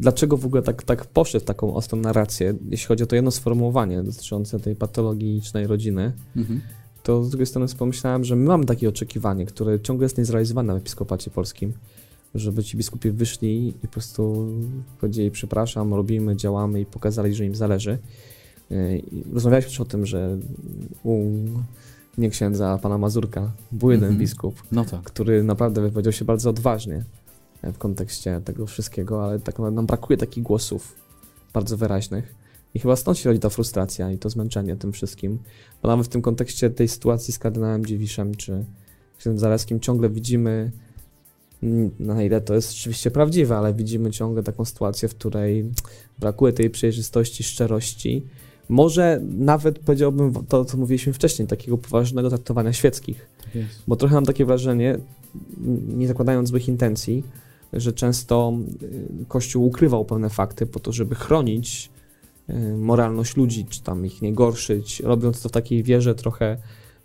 dlaczego w ogóle tak, tak poszedł w taką ostrą narrację, jeśli chodzi o to jedno sformułowanie dotyczące tej patologicznej rodziny, mhm. to z drugiej strony pomyślałem, że my mamy takie oczekiwanie, które ciągle jest niezrealizowane w episkopacie polskim, żeby ci biskupi wyszli i po prostu powiedzieli przepraszam, robimy, działamy i pokazali, że im zależy. I rozmawialiśmy już o tym, że u nie księdza, pana Mazurka był jeden mhm. biskup, no tak. który naprawdę wypowiedział się bardzo odważnie w kontekście tego wszystkiego, ale tak nam brakuje takich głosów bardzo wyraźnych. I chyba stąd się rodzi ta frustracja i to zmęczenie tym wszystkim. Bo nawet w tym kontekście tej sytuacji z kardynałem Dziewiszem czy księdzem Zaleskim ciągle widzimy, na ile to jest rzeczywiście prawdziwe, ale widzimy ciągle taką sytuację, w której brakuje tej przejrzystości, szczerości. Może nawet powiedziałbym to, co mówiliśmy wcześniej, takiego poważnego traktowania świeckich. Tak bo trochę mam takie wrażenie, nie zakładając złych intencji, że często y, Kościół ukrywał pewne fakty po to, żeby chronić y, moralność ludzi, czy tam ich nie gorszyć, robiąc to w takiej wierze trochę,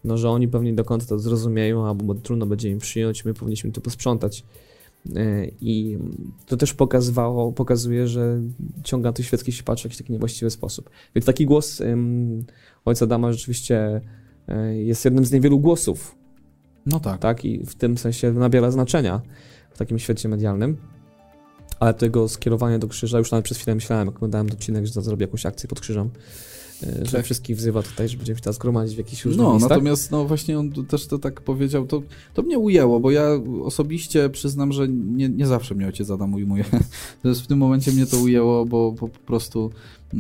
no, że oni pewnie do końca to zrozumieją, albo trudno będzie im przyjąć, my powinniśmy to posprzątać. Y, I to też pokazywało, pokazuje, że ciąga tych świeckich się patrzy w jakiś taki niewłaściwy sposób. Więc taki głos um, ojca Dama rzeczywiście jest jednym z niewielu głosów. No tak. Tak, i w tym sensie nabiera znaczenia takim świecie medialnym. Ale tego skierowania do krzyża, już nawet przez chwilę myślałem, jak oglądałem odcinek, że zrobię jakąś akcję pod krzyżem, e, że tak. wszystkich wzywa tutaj, że będziemy się teraz gromadzić w jakichś różnych No, miejscach. natomiast no właśnie on też to tak powiedział, to, to mnie ujęło, bo ja osobiście przyznam, że nie, nie zawsze mnie ojciec Adam ujmuje. w tym momencie mnie to ujęło, bo, bo po prostu e,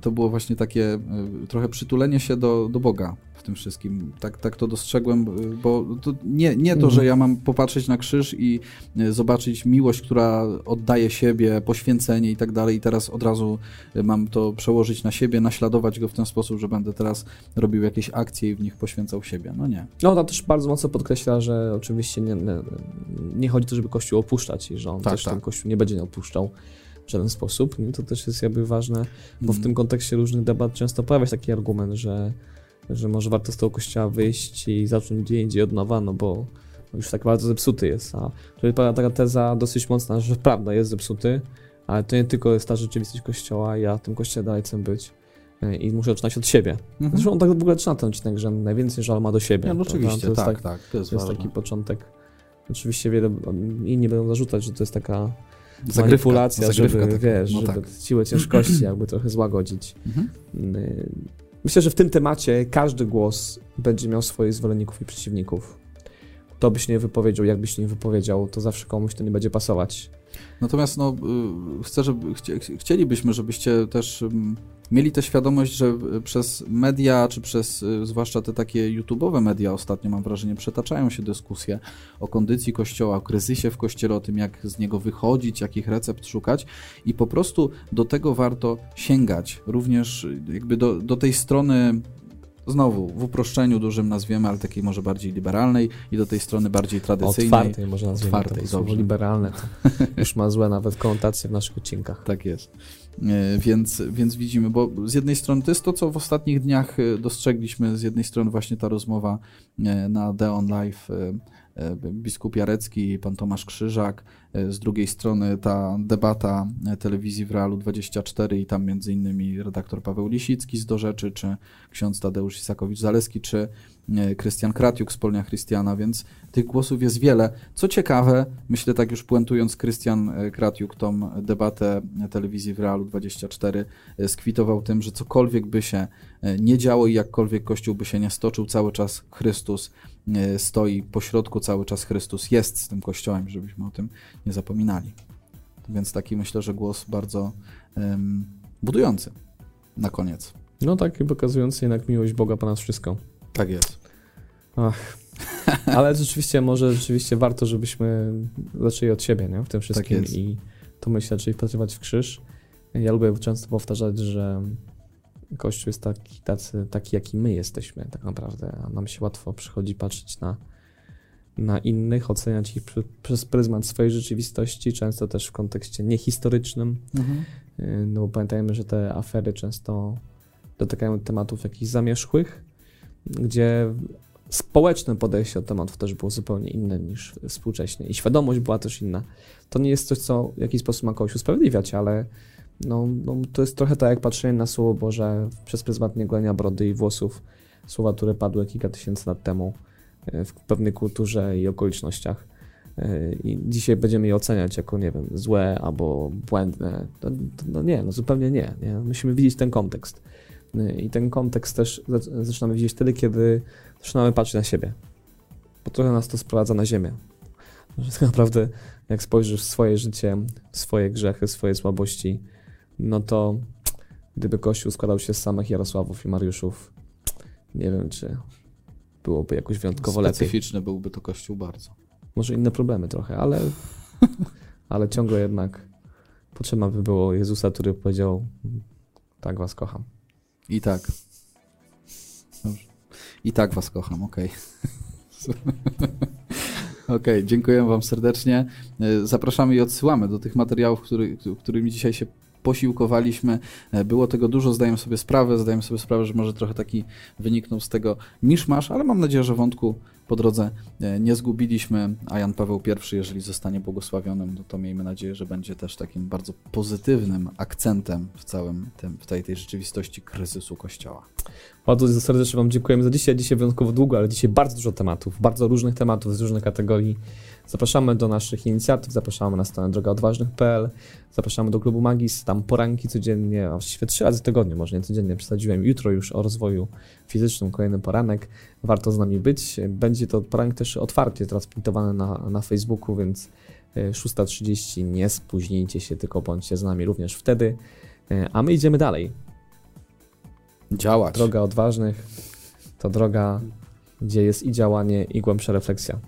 to było właśnie takie e, trochę przytulenie się do, do Boga tym wszystkim. Tak, tak to dostrzegłem, bo to nie, nie to, mhm. że ja mam popatrzeć na krzyż i e, zobaczyć miłość, która oddaje siebie, poświęcenie i tak dalej i teraz od razu e, mam to przełożyć na siebie, naśladować go w ten sposób, że będę teraz robił jakieś akcje i w nich poświęcał siebie. No nie. No to też bardzo mocno podkreśla, że oczywiście nie, nie, nie chodzi o to, żeby Kościół opuszczać i że on tak, też tak. ten Kościół nie będzie opuszczał w żaden sposób. To też jest jakby ważne, bo w mm. tym kontekście różnych debat często pojawia się taki argument, że że może warto z tego kościoła wyjść i zacząć gdzie indziej od nowa, no bo już tak bardzo zepsuty jest. A tutaj pada taka teza dosyć mocna, że prawda jest zepsuty, ale to nie tylko jest ta rzeczywistość kościoła, ja tym kościele dalej chcę być e, i muszę zaczynać od siebie. Mhm. Zresztą on tak w ogóle zaczyna ten odcinek, że najwięcej żal ma do siebie. No oczywiście, tak, tak, tak, to jest, to jest taki początek. Oczywiście wiele, inni będą zarzucać, że to jest taka zagrywka, manipulacja, zagrywka żeby, taka. wiesz, no żeby tak. siłę ciężkości jakby trochę złagodzić. Mhm. Myślę, że w tym temacie każdy głos będzie miał swoich zwolenników i przeciwników. To byś nie wypowiedział, jakbyś nie wypowiedział, to zawsze komuś to nie będzie pasować. Natomiast no, y, chcę, żeby, chcielibyśmy, żebyście też mieli tę świadomość, że przez media, czy przez y, zwłaszcza te takie YouTube'owe media ostatnio, mam wrażenie, przetaczają się dyskusje o kondycji Kościoła, o kryzysie w Kościele, o tym, jak z niego wychodzić, jakich recept szukać. I po prostu do tego warto sięgać, również y, jakby do, do tej strony znowu w uproszczeniu dużym nazwiemy, ale takiej może bardziej liberalnej i do tej strony bardziej tradycyjnej. Otwartej może nazwiemy Otwartej, słowo liberalne to już ma złe nawet konotacje w naszych odcinkach. Tak jest. E, więc, więc widzimy, bo z jednej strony to jest to, co w ostatnich dniach e, dostrzegliśmy, z jednej strony właśnie ta rozmowa e, na Deon Live biskup Jarecki pan Tomasz Krzyżak, z drugiej strony ta debata telewizji w Realu 24 i tam między innymi redaktor Paweł Lisicki z Do Rzeczy, czy ksiądz Tadeusz Isakowicz-Zaleski, czy Krystian Kratiuk z Polnia Chrystiana, więc tych głosów jest wiele. Co ciekawe, myślę tak już puentując, Krystian e, Kratiuk tą debatę telewizji w Realu 24 e, skwitował tym, że cokolwiek by się e, nie działo i jakkolwiek Kościół by się nie stoczył, cały czas Chrystus stoi pośrodku, cały czas Chrystus jest z tym Kościołem, żebyśmy o tym nie zapominali. Więc taki myślę, że głos bardzo um, budujący na koniec. No tak, i pokazujący jednak miłość Boga po nas wszystko. Tak jest. Ach. Ale rzeczywiście, może rzeczywiście warto, żebyśmy zaczęli od siebie, nie? W tym wszystkim tak i to myślę, czyli wpatrywać w krzyż. Ja lubię często powtarzać, że Kościół jest taki, tacy, taki, jaki my jesteśmy tak naprawdę, a nam się łatwo przychodzi patrzeć na, na innych, oceniać ich przy, przez pryzmat swojej rzeczywistości, często też w kontekście niehistorycznym. Mhm. No bo pamiętajmy, że te afery często dotykają tematów jakichś zamierzchłych, gdzie społeczne podejście do tematów też było zupełnie inne niż współcześnie i świadomość była też inna. To nie jest coś, co w jakiś sposób ma kogoś usprawiedliwiać, ale no, no, to jest trochę tak jak patrzenie na Słowo Boże przez pryzmat niegolenia brody i włosów, słowa, które padły kilka tysięcy lat temu e, w pewnej kulturze i okolicznościach. E, I dzisiaj będziemy je oceniać jako, nie wiem, złe albo błędne. No, no nie, no zupełnie nie, nie. Musimy widzieć ten kontekst. E, I ten kontekst też zaczynamy widzieć wtedy, kiedy zaczynamy patrzeć na siebie. Bo trochę nas to sprowadza na ziemię. Że tak naprawdę, jak spojrzysz w swoje życie, swoje grzechy, swoje słabości, no to gdyby Kościół składał się z samych Jarosławów i Mariuszów, nie wiem, czy byłoby jakoś wyjątkowo lepiej. Specyficzny byłby to Kościół bardzo. Może inne problemy trochę, ale, ale ciągle jednak potrzeba by było Jezusa, który powiedział tak was kocham. I tak. I tak was kocham, okej. Okay. Okej, okay, dziękuję wam serdecznie. Zapraszamy i odsyłamy do tych materiałów, który, którymi dzisiaj się posiłkowaliśmy. E, było tego dużo, zdajemy sobie sprawę, zdajemy sobie sprawę, że może trochę taki wyniknął z tego miszmasz, ale mam nadzieję, że wątku po drodze e, nie zgubiliśmy, a Jan Paweł I, jeżeli zostanie błogosławionym, no to miejmy nadzieję, że będzie też takim bardzo pozytywnym akcentem w całym tym, w tej, tej rzeczywistości kryzysu Kościoła. Bardzo serdecznie Wam dziękujemy za dzisiaj. Dzisiaj wyjątkowo długo, ale dzisiaj bardzo dużo tematów, bardzo różnych tematów z różnych kategorii. Zapraszamy do naszych inicjatyw, zapraszamy na stronę drogaodważnych.pl, zapraszamy do klubu Magis, tam poranki codziennie, a właściwie trzy razy w tygodniu, może nie codziennie, przesadziłem jutro już o rozwoju fizycznym, kolejny poranek. Warto z nami być. Będzie to poranek też otwarcie transmitowany na, na Facebooku, więc 6.30 e, nie spóźnijcie się, tylko bądźcie z nami również wtedy. E, a my idziemy dalej. Działać. Droga odważnych to droga, gdzie jest i działanie, i głębsza refleksja.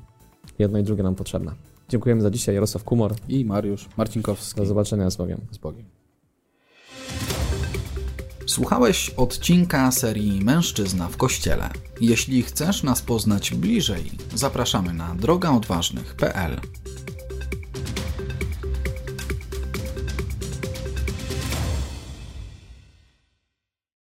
Jedno i drugie nam potrzebne. Dziękujemy za dzisiaj. Jarosław Kumor i Mariusz Marcinkowski. Do zobaczenia z Bogiem. Z Bogiem. Słuchałeś odcinka serii Mężczyzna w Kościele. Jeśli chcesz nas poznać bliżej, zapraszamy na drogaodważnych.pl.